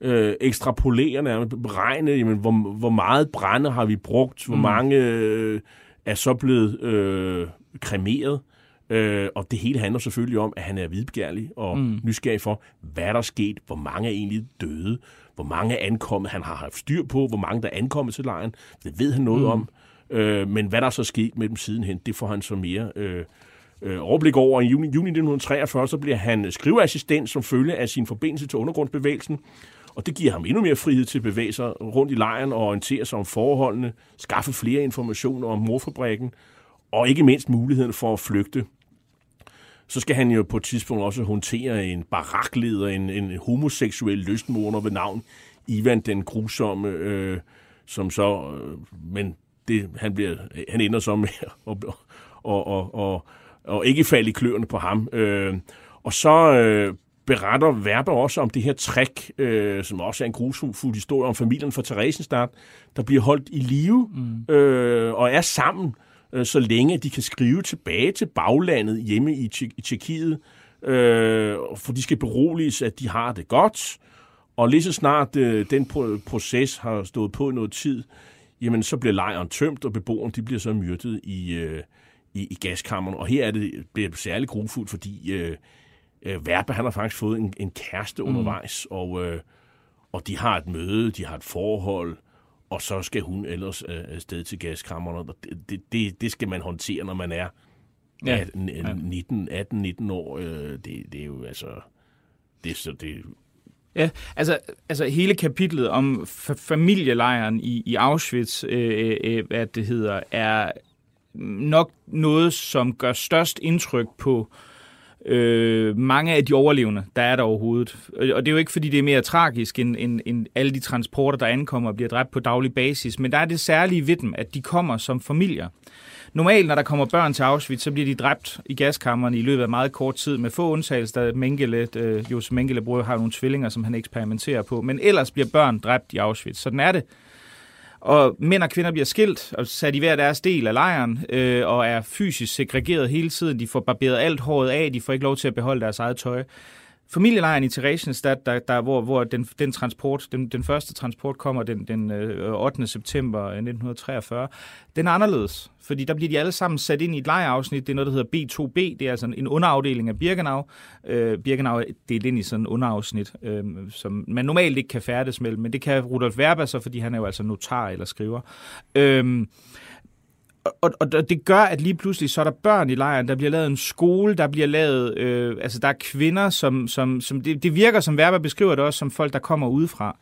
Speaker 2: øh, ekstrapolere, nærmest beregne, jamen, hvor, hvor meget brænde har vi brugt, hvor mm. mange øh, er så blevet øh, kremeret. Øh, og det hele handler selvfølgelig om, at han er vidbegærlig og mm. nysgerrig for, hvad der er sket, hvor mange er egentlig døde, hvor mange er ankommet, han har haft styr på, hvor mange der er ankommet til lejren. Det ved han noget mm. om. Øh, men hvad der så sket med dem sidenhen, det får han så mere øh, øh, overblik over. I juni, juni 1943 så bliver han skriveassistent som følge af sin forbindelse til undergrundsbevægelsen. Og det giver ham endnu mere frihed til at bevæge sig rundt i lejren og orientere sig om forholdene, skaffe flere informationer om morfabrikken, og ikke mindst muligheden for at flygte så skal han jo på et tidspunkt også håndtere en barakleder, en, en homoseksuel lystmorder ved navn Ivan den grusomme, øh, som så, øh, men det, han, bliver, han ender så med at og, og, og, og, og ikke falde i kløerne på ham. Øh, og så øh, beretter Verber også om det her træk, øh, som også er en grusfuld historie om familien fra Theresienstadt, der bliver holdt i live mm. øh, og er sammen, øh, så længe de kan skrive tilbage til baglandet hjemme i, i Tjekkiet, øh, for de skal beroliges, at de har det godt. Og lige så snart øh, den proces har stået på noget tid, jamen så bliver lejren tømt, og beboerne de bliver så myrdet i, øh, i, i gaskammeren. Og her er det bliver særligt grufuldt, fordi øh, øh, Verbe, han har faktisk fået en, en kæreste mm. undervejs, og, øh, og de har et møde, de har et forhold, og så skal hun ellers øh, afsted til gaskammerne. Det, det, det skal man håndtere, når man er ja. 19, 18-19 år. Øh, det, det er jo altså... Det, så det,
Speaker 3: Ja, altså, altså hele kapitlet om familielejren i, i Auschwitz, øh, øh, hvad det hedder, er nok noget, som gør størst indtryk på øh, Øh, mange af de overlevende, der er der overhovedet. Øh, og det er jo ikke, fordi det er mere tragisk end, end, end alle de transporter, der ankommer og bliver dræbt på daglig basis, men der er det særlige ved dem, at de kommer som familier. Normalt, når der kommer børn til Auschwitz, så bliver de dræbt i gaskammerne i løbet af meget kort tid, med få undtagelser, da Mengele, øh, Josef Mengele bror har nogle tvillinger, som han eksperimenterer på. Men ellers bliver børn dræbt i Auschwitz. Sådan er det. Og mænd og kvinder bliver skilt og sat i hver deres del af lejren, øh, og er fysisk segregeret hele tiden. De får barberet alt håret af, de får ikke lov til at beholde deres eget tøj familielejren i Theresienstadt, der, der, hvor, hvor den, den, transport, den, den første transport kommer den, den øh, 8. September øh, 1943, den er anderledes, fordi der bliver de alle sammen sat ind i et lejeafsnit. Det er noget, der hedder B2B. Det er altså en underafdeling af Birkenau. Øh, Birkenau er delt ind i sådan en underafsnit, øh, som man normalt ikke kan færdes mellem, men det kan Rudolf Werber så, fordi han er jo altså notar eller skriver. Øh, og, og det gør, at lige pludselig så er der børn i lejren, der bliver lavet en skole, der bliver lavet, øh, altså der er kvinder, som, som, som det, det virker, som Verba beskriver det også, som folk, der kommer udefra.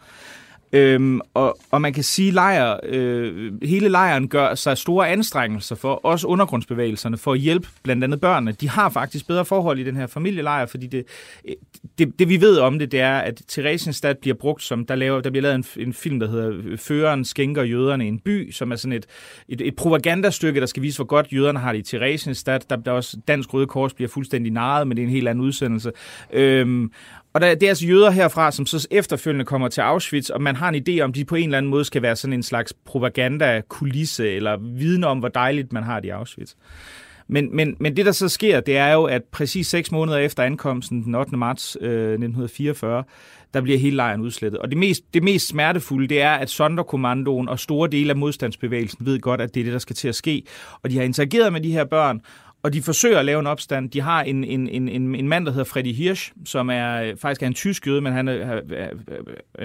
Speaker 3: Øhm, og, og man kan sige, lejr, øh, hele lejren gør sig store anstrengelser for, også undergrundsbevægelserne, for at hjælpe blandt andet børnene. De har faktisk bedre forhold i den her familielejr, fordi det, øh, det, det vi ved om det, det er, at Theresienstadt bliver brugt som, der, laver, der bliver lavet en, en film, der hedder øh, Føreren skænker jøderne i en by, som er sådan et, et, et propagandastykke, der skal vise, hvor godt jøderne har det i Theresienstadt. Der, der også Dansk Røde Kors bliver fuldstændig narret, men det er en helt anden udsendelse. Øhm, og der, det er altså jøder herfra, som så efterfølgende kommer til Auschwitz, og man har en idé om, de på en eller anden måde skal være sådan en slags propaganda-kulisse, eller viden om, hvor dejligt man har det i Auschwitz. Men, men, men det, der så sker, det er jo, at præcis seks måneder efter ankomsten, den 8. marts øh, 1944, der bliver hele lejren udslettet. Og det mest, det mest smertefulde, det er, at Sonderkommandoen og store dele af modstandsbevægelsen ved godt, at det er det, der skal til at ske. Og de har interageret med de her børn, og de forsøger at lave en opstand. De har en, en, en, en, en mand, der hedder Freddy Hirsch, som er øh, faktisk er en tysk jøde, men han er,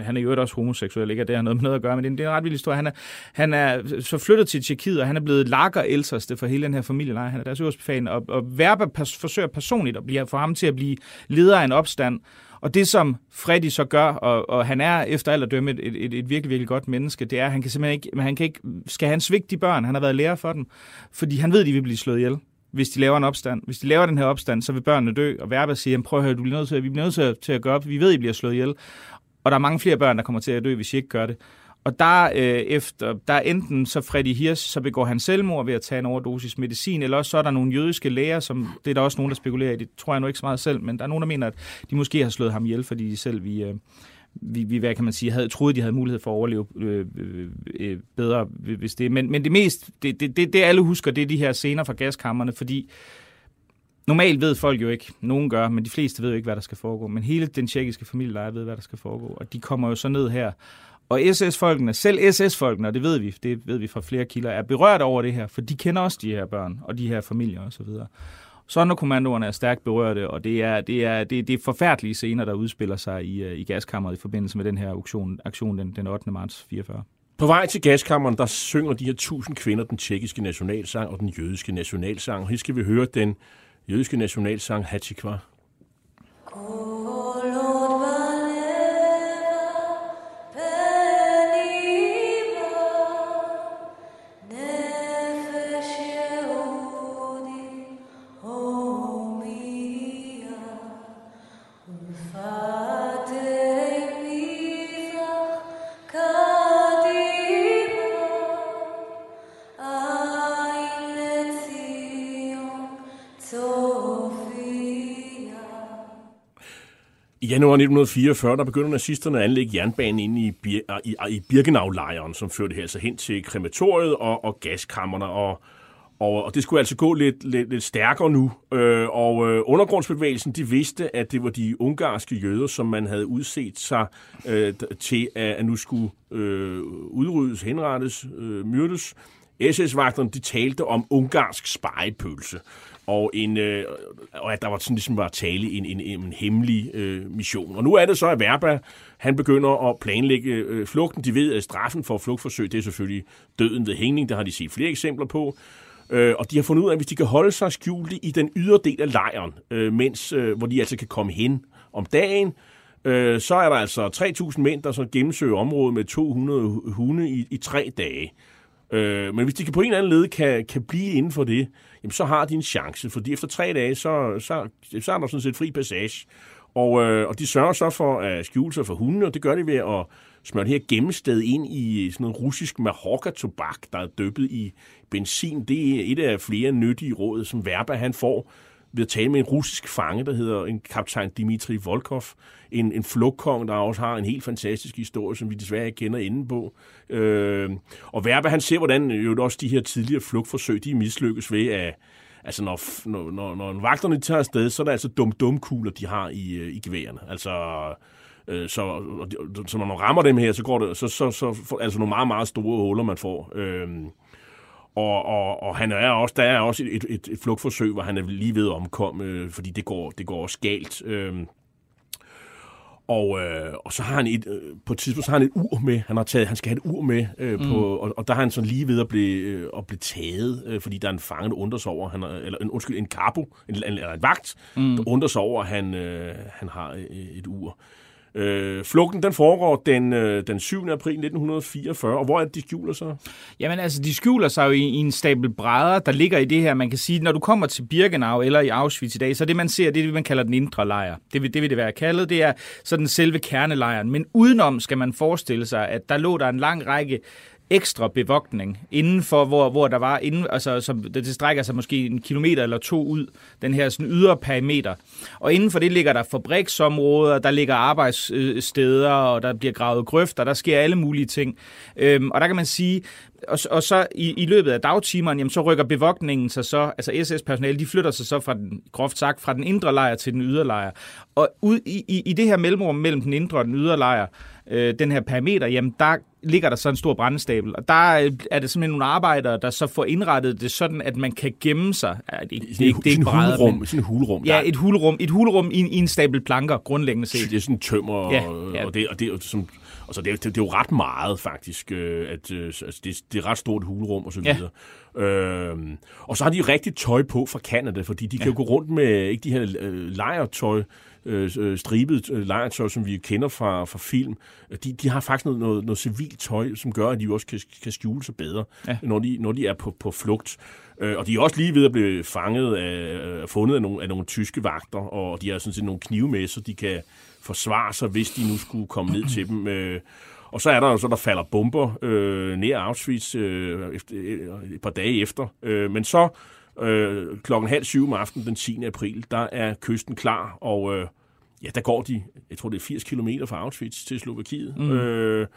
Speaker 3: han er jo også homoseksuel, ikke? det har noget med noget at gøre, men det er, det er en ret vild historie. Han er, han er så flyttet til Tjekkiet, og han er blevet lakker ældste for hele den her familie. Han er deres øverste fan, og, og Verba pers, forsøger personligt at blive, få ham til at blive leder af en opstand, og det, som Freddy så gør, og, og han er efter alt at dømme et, et, et, et virkelig, virkelig godt menneske, det er, at han kan simpelthen ikke, han kan ikke, skal han svigte de børn, han har været lærer for dem, fordi han ved, at de vil blive slået ihjel hvis de laver en opstand. Hvis de laver den her opstand, så vil børnene dø, og Verba siger, prøv at høre, du bliver nødt til, vi bliver nødt til at, til at gøre op. Vi ved, at I bliver slået ihjel. Og der er mange flere børn, der kommer til at dø, hvis I ikke gør det. Og der, øh, efter, der er enten så Freddy Hirsch, så begår han selvmord ved at tage en overdosis medicin, eller også så er der nogle jødiske læger, som det er der også nogen, der spekulerer i. Det tror jeg nu ikke så meget selv, men der er nogen, der mener, at de måske har slået ham ihjel, fordi de selv vi, øh, vi, vi hvad kan man sige, havde troet, de havde mulighed for at overleve øh, øh, øh bedre, hvis det. Men, men det mest, det, det, det, det alle husker, det er de her scener fra gaskammerne, fordi normalt ved folk jo ikke, nogen gør, men de fleste ved jo ikke, hvad der skal foregå. Men hele den tjekkiske familie der ved, hvad der skal foregå, og de kommer jo så ned her. Og SS-folkene, selv SS-folkene, og det ved vi, det ved vi fra flere kilder, er berørt over det her, for de kender også de her børn og de her familier osv. Sonderkommandoerne er stærkt berørte, og det er, det er, det, det er forfærdelige scener, der udspiller sig i, øh, i gaskammeret i forbindelse med den her auktion, aktion den, den 8. marts 44.
Speaker 2: På vej til gaskammeren, der synger de her tusind kvinder den tjekkiske nationalsang og den jødiske nationalsang. Her skal vi høre den jødiske nationalsang Hatikva. Januar 1944, der begynder nazisterne at anlægge jernbanen ind i, Bir- ah, i, ah, i Birkenau-lejren, som førte altså hen til krematoriet og, og gaskammerne, og, og, og det skulle altså gå lidt, lidt, lidt stærkere nu. Øh, og øh, undergrundsbevægelsen, de vidste, at det var de ungarske jøder, som man havde udset sig øh, til, at, at nu skulle øh, udryddes, henrettes, øh, myrdes. SS-vagterne, de talte om ungarsk spejepølse og, en, øh, og at der var sådan ligesom var tale en, en, en hemmelig øh, mission. Og nu er det så, at Verba, han begynder at planlægge øh, flugten. De ved, at straffen for flugtforsøg, det er selvfølgelig døden ved hængning. Der har de set flere eksempler på. Øh, og de har fundet ud af, at hvis de kan holde sig skjulte i den ydre del af lejren, øh, mens, øh, hvor de altså kan komme hen om dagen, øh, så er der altså 3.000 mænd, der så gennemsøger området med 200 hunde i, i tre dage. Øh, men hvis de kan på en eller anden led kan, kan blive inden for det, jamen så har de en chance, fordi efter tre dage, så, så, så er der sådan set fri passage. Og, øh, og de sørger så for at skjule sig for hundene, og det gør de ved at smøre det her gemmested ind i sådan noget russisk mahorka-tobak, der er dyppet i benzin. Det er et af flere nyttige råd, som Verba han får ved at tale med en russisk fange, der hedder en kaptajn Dimitri Volkov, en, en flugtkong, der også har en helt fantastisk historie, som vi desværre ikke kender inden på. Øh, og Verba, han ser, hvordan jo også de her tidligere flugtforsøg, de mislykkes ved, at altså når, når, når, når vagterne tager afsted, så er der altså dum-dum-kugler, de har i, øh, i geværerne. Altså, øh, så, så når man rammer dem her, så går det, så, så, så altså nogle meget, meget store huller, man får. Øh, og, og, og han er også, der er også et, et, et flugtforsøg, hvor han er lige ved at omkomme, øh, fordi det går, det går også galt. Øh, og, øh, og så har han et, øh, på et tidspunkt så har han et ur med. Han har taget, han skal have et ur med, øh, på, mm. og, og der har han sådan lige ved at blive, øh, at blive taget, øh, fordi der er en fange, der undrer sig over, han er, eller en, undskyld, en kapo, en, eller en vagt, mm. der undrer sig over, at han, øh, han har øh, et ur. Øh, flugten den foregår den, øh, den 7. april 1944, og hvor er det, de skjuler sig?
Speaker 3: Jamen altså, de skjuler sig jo i, i en stabel brædder, der ligger i det her, man kan sige, når du kommer til Birkenau eller i Auschwitz i dag, så det man ser, det er det, man kalder den indre lejr. Det vil det, vil det være kaldet, det er sådan selve kernelejren. Men udenom skal man forestille sig, at der lå der en lang række ekstra bevogtning indenfor, hvor, hvor der var, inden, altså, som, det strækker sig måske en kilometer eller to ud, den her sådan ydre perimeter. Og inden for det ligger der fabriksområder, der ligger arbejdssteder, øh, og der bliver gravet grøfter, der sker alle mulige ting. Øhm, og der kan man sige, og, og så i, i løbet af dagtimerne, jamen, så rykker bevogtningen sig så, altså SS-personale, de flytter sig så fra den, groft sagt, fra den indre lejr til den ydre lejr. Og ud i, i, i det her mellemrum mellem den indre og den ydre lejr, øh, den her perimeter, jamen der ligger der så en stor brændestabel. Og der er det simpelthen nogle arbejdere, der så får indrettet det sådan, at man kan gemme sig. Ja, det, det, det, det er ikke brædder,
Speaker 2: hulrum, men, sådan et hulrum.
Speaker 3: Ja, et hulrum, et hulrum i, i en stabel planker, grundlæggende set.
Speaker 2: Det er sådan tømmer, ja, ja. og det, og det, som, Altså, det, det, det er jo ret meget, faktisk. Øh, at, øh, altså, det, det er et ret stort hulrum og så videre. Ja. Øh, og så har de rigtig tøj på fra Canada, fordi de ja. kan jo gå rundt med ikke de her øh, lejertøj, øh, øh stribet øh, lejertøj, som vi kender fra, fra film. De, de har faktisk noget, noget, noget civilt tøj, som gør, at de også kan, kan skjule sig bedre, ja. når, de, når de er på, på flugt. Øh, og de er også lige ved at blive fanget af, fundet af nogle, af nogle tyske vagter, og de har sådan set nogle så de kan forsvare sig, hvis de nu skulle komme ned til dem. Øh, og så er der jo så, der falder bomber øh, ned Auschwitz øh, efter, øh, et par dage efter. Øh, men så øh, klokken halv syv om aftenen den 10. april, der er kysten klar, og øh, ja, der går de, jeg tror det er 80 km fra Auschwitz til Slovakiet. Mm. Øh,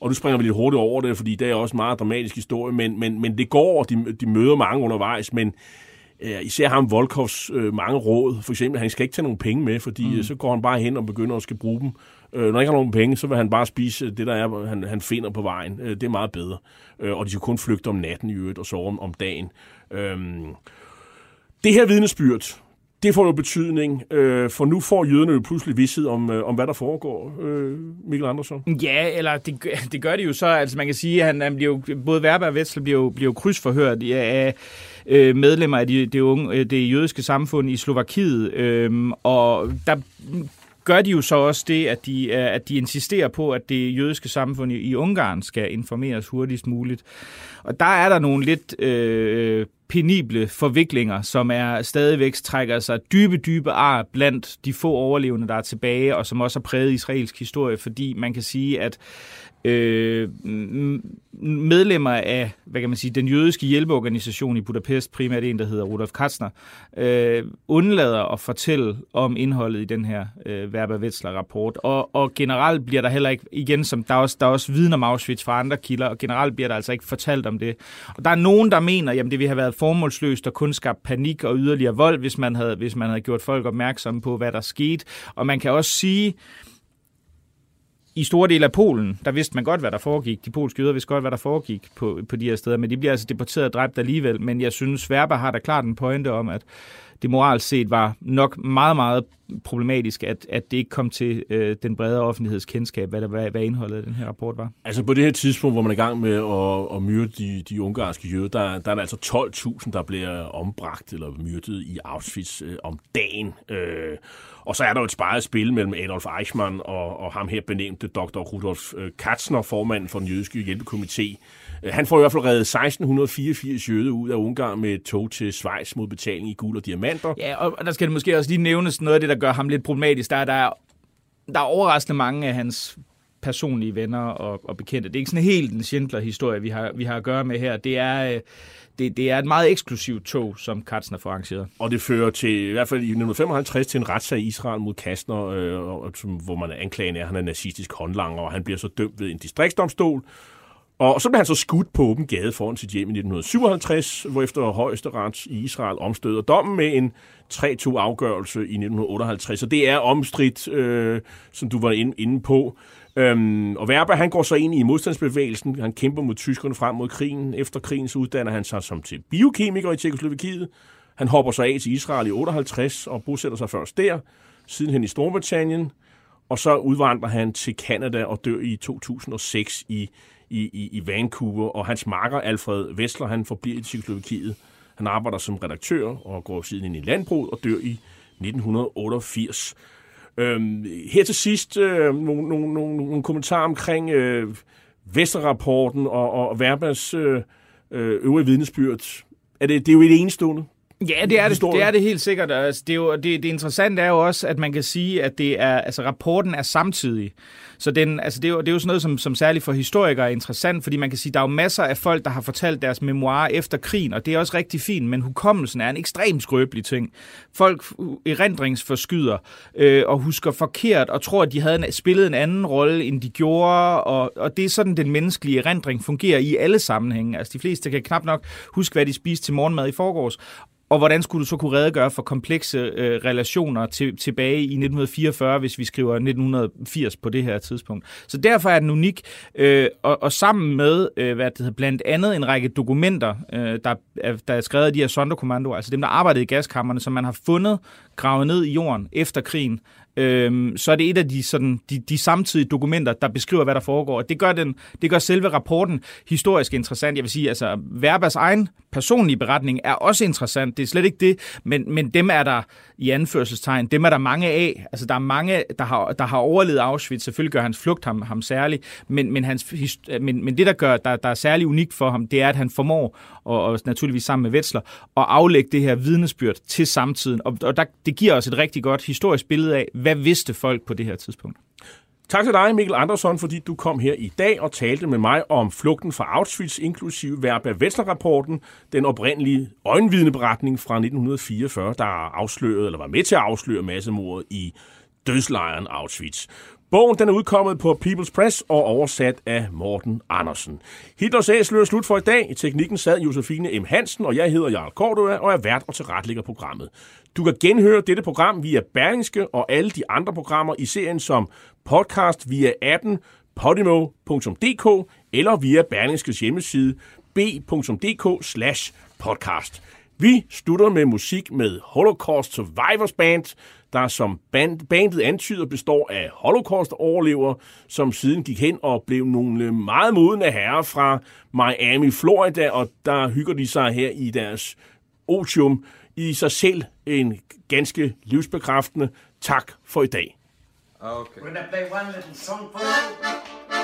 Speaker 2: og nu springer vi lidt hurtigt over det, fordi det er også en meget dramatisk historie, men, men, men det går, de, de møder mange undervejs, men øh, især ham Volkovs øh, mange råd. For eksempel, han skal ikke tage nogen penge med, fordi mm. Øh, så går han bare hen og begynder at skal bruge dem. Øh, når han ikke har nogen penge, så vil han bare spise det, der er, han, han finder på vejen. Øh, det er meget bedre. Øh, og de skal kun flygte om natten i øvrigt og sove om, om dagen. Øh, det her vidnesbyrd, det får jo betydning, øh, for nu får jøderne jo pludselig vidshed om, øh, om hvad der foregår, øh, Mikkel Andersson.
Speaker 3: Ja, eller det, det gør det jo så, altså man kan sige, at han, han bliver jo, både Werber og Wetzel bliver jo, bliver jo krydsforhørt af øh, medlemmer af det, det, unge, øh, det jødiske samfund i Slovakiet, øh, og der gør de jo så også det, at de, øh, at de insisterer på, at det jødiske samfund i, i Ungarn skal informeres hurtigst muligt. Og der er der nogle lidt... Øh, penible forviklinger, som er stadigvæk trækker sig dybe, dybe ar blandt de få overlevende, der er tilbage, og som også har præget israelsk historie, fordi man kan sige, at øh, medlemmer af hvad kan man sige, den jødiske hjælpeorganisation i Budapest, primært en, der hedder Rudolf Katzner, øh, undlader at fortælle om indholdet i den her øh, Werber Wetzler-rapport. Og, og generelt bliver der heller ikke, igen som der er også, der er også viden om Auschwitz fra andre kilder, og generelt bliver der altså ikke fortalt om det. Og der er nogen, der mener, jamen det ville have været formålsløst og kun skabt panik og yderligere vold, hvis man havde, hvis man havde gjort folk opmærksomme på, hvad der skete. Og man kan også sige, i store dele af Polen, der vidste man godt, hvad der foregik. De polske jøder vidste godt, hvad der foregik på, på de her steder, men de bliver altså deporteret og dræbt alligevel. Men jeg synes, Sverber har da klart en pointe om, at det moralt set var nok meget, meget problematisk, at, at det ikke kom til øh, den brede offentligheds kendskab, hvad, der, hvad, hvad indholdet af den her rapport var.
Speaker 2: Altså på det her tidspunkt, hvor man er i gang med at, at myrde de, de ungarske jøder, der, der er der altså 12.000, der bliver ombragt eller myrdet i Auschwitz øh, om dagen. Øh, og så er der jo et sparet spil mellem Adolf Eichmann og, og ham her benævnte dr. Rudolf øh, Katzner, formanden for den jødiske hjælpekomité. Øh, han får i hvert fald reddet 1684 jøde ud af Ungarn med et tog til Schweiz mod betaling i guld og diamanter.
Speaker 3: Ja, og der skal det måske også lige nævnes noget af det, der gør ham lidt problematisk. Der er, der er, der er overraskende mange af hans personlige venner og, og bekendte. Det er ikke sådan helt en Schindler-historie, vi har, vi har at gøre med her. Det er, øh, det, det er et meget eksklusivt tog, som Katzner får arrangeret.
Speaker 2: Og det fører til, i hvert fald i 1955 til en retssag i Israel mod Kastner, øh, hvor man anklager, at han er nazistisk håndlanger, og han bliver så dømt ved en distriktsdomstol. Og så blev han så skudt på åben gade foran sit hjem i 1957, hvor efter højesteret i Israel omstøder dommen med en 3-2 afgørelse i 1958. Og det er omstridt, øh, som du var inde, inde på. Øhm, og Werber, han går så ind i modstandsbevægelsen. Han kæmper mod tyskerne frem mod krigen. Efter krigen så uddanner han sig som til biokemiker i Tjekoslovakiet. Han hopper så af til Israel i 58 og bosætter sig først der, sidenhen i Storbritannien. Og så udvandrer han til Kanada og dør i 2006 i, i, i, i Vancouver. Og hans makker, Alfred Wessler, han forbliver i Tjekoslovakiet. Han arbejder som redaktør og går siden ind i landbrug og dør i 1988. Øhm, her til sidst øh, nogle, nogle, nogle, nogle kommentarer omkring øh, Vesterrapporten og, og Verbas øh, øh, øvrige vidnesbyrd. Er det, det er jo et enestående.
Speaker 3: Ja, det er det, det er det helt sikkert. Altså, det, er jo, det, det interessante er jo også, at man kan sige, at det er, altså, rapporten er samtidig. Så den, altså, det, er jo, det er jo sådan noget, som, som særligt for historikere er interessant, fordi man kan sige, at der er jo masser af folk, der har fortalt deres memoirer efter krigen, og det er også rigtig fint, men hukommelsen er en ekstremt skrøbelig ting. Folk erindringsforskyder øh, og husker forkert og tror, at de havde spillet en anden rolle, end de gjorde, og, og det er sådan, den menneskelige erindring fungerer i alle sammenhænge. Altså de fleste kan knap nok huske, hvad de spiste til morgenmad i forgårs, og hvordan skulle du så kunne redegøre for komplekse øh, relationer til, tilbage i 1944, hvis vi skriver 1980 på det her tidspunkt? Så derfor er den unik, øh, og, og sammen med øh, hvad det hedder, blandt andet en række dokumenter, øh, der, er, der er skrevet af de her sonderkommandoer, altså dem, der arbejdede i gaskammerne, som man har fundet gravet ned i jorden efter krigen, øhm, så er det et af de, sådan, de, de samtidige dokumenter, der beskriver, hvad der foregår. Det gør, den, det gør selve rapporten historisk interessant. Jeg vil sige, altså Verbas egen personlige beretning er også interessant. Det er slet ikke det, men, men dem er der i anførselstegn, dem er der mange af. Altså der er mange, der har, der har overlevet Auschwitz. Selvfølgelig gør hans flugt ham, ham særlig, men, men, hans, men, men det, der gør, der, der er særlig unikt for ham, det er, at han formår, og, og naturligvis sammen med Wetzler, at aflægge det her vidnesbyrd til samtiden. Og, og der, det giver os et rigtig godt historisk billede af, hvad vidste folk på det her tidspunkt.
Speaker 2: Tak til dig, Mikkel Andersson, fordi du kom her i dag og talte med mig om flugten fra Auschwitz, inklusive Verba Wetzler-rapporten, den oprindelige øjenvidneberetning fra 1944, der afslørede, eller var med til at afsløre massemordet i dødslejren Auschwitz. Bogen den er udkommet på People's Press og oversat af Morten Andersen. Hitlers æsel er slut for i dag. I teknikken sad Josefine M. Hansen, og jeg hedder Jarl Kordua og er vært og tilretlægger programmet. Du kan genhøre dette program via Berlingske og alle de andre programmer i serien som podcast via appen podimo.dk eller via Berlingskes hjemmeside b.dk slash podcast. Vi slutter med musik med Holocaust Survivors Band, der som band, bandet antyder består af Holocaust-overlever, som siden gik hen og blev nogle meget modne herrer fra Miami, Florida, og der hygger de sig her i deres otium i sig selv en ganske livsbekræftende tak for i dag. Okay. We're gonna play one little song for you.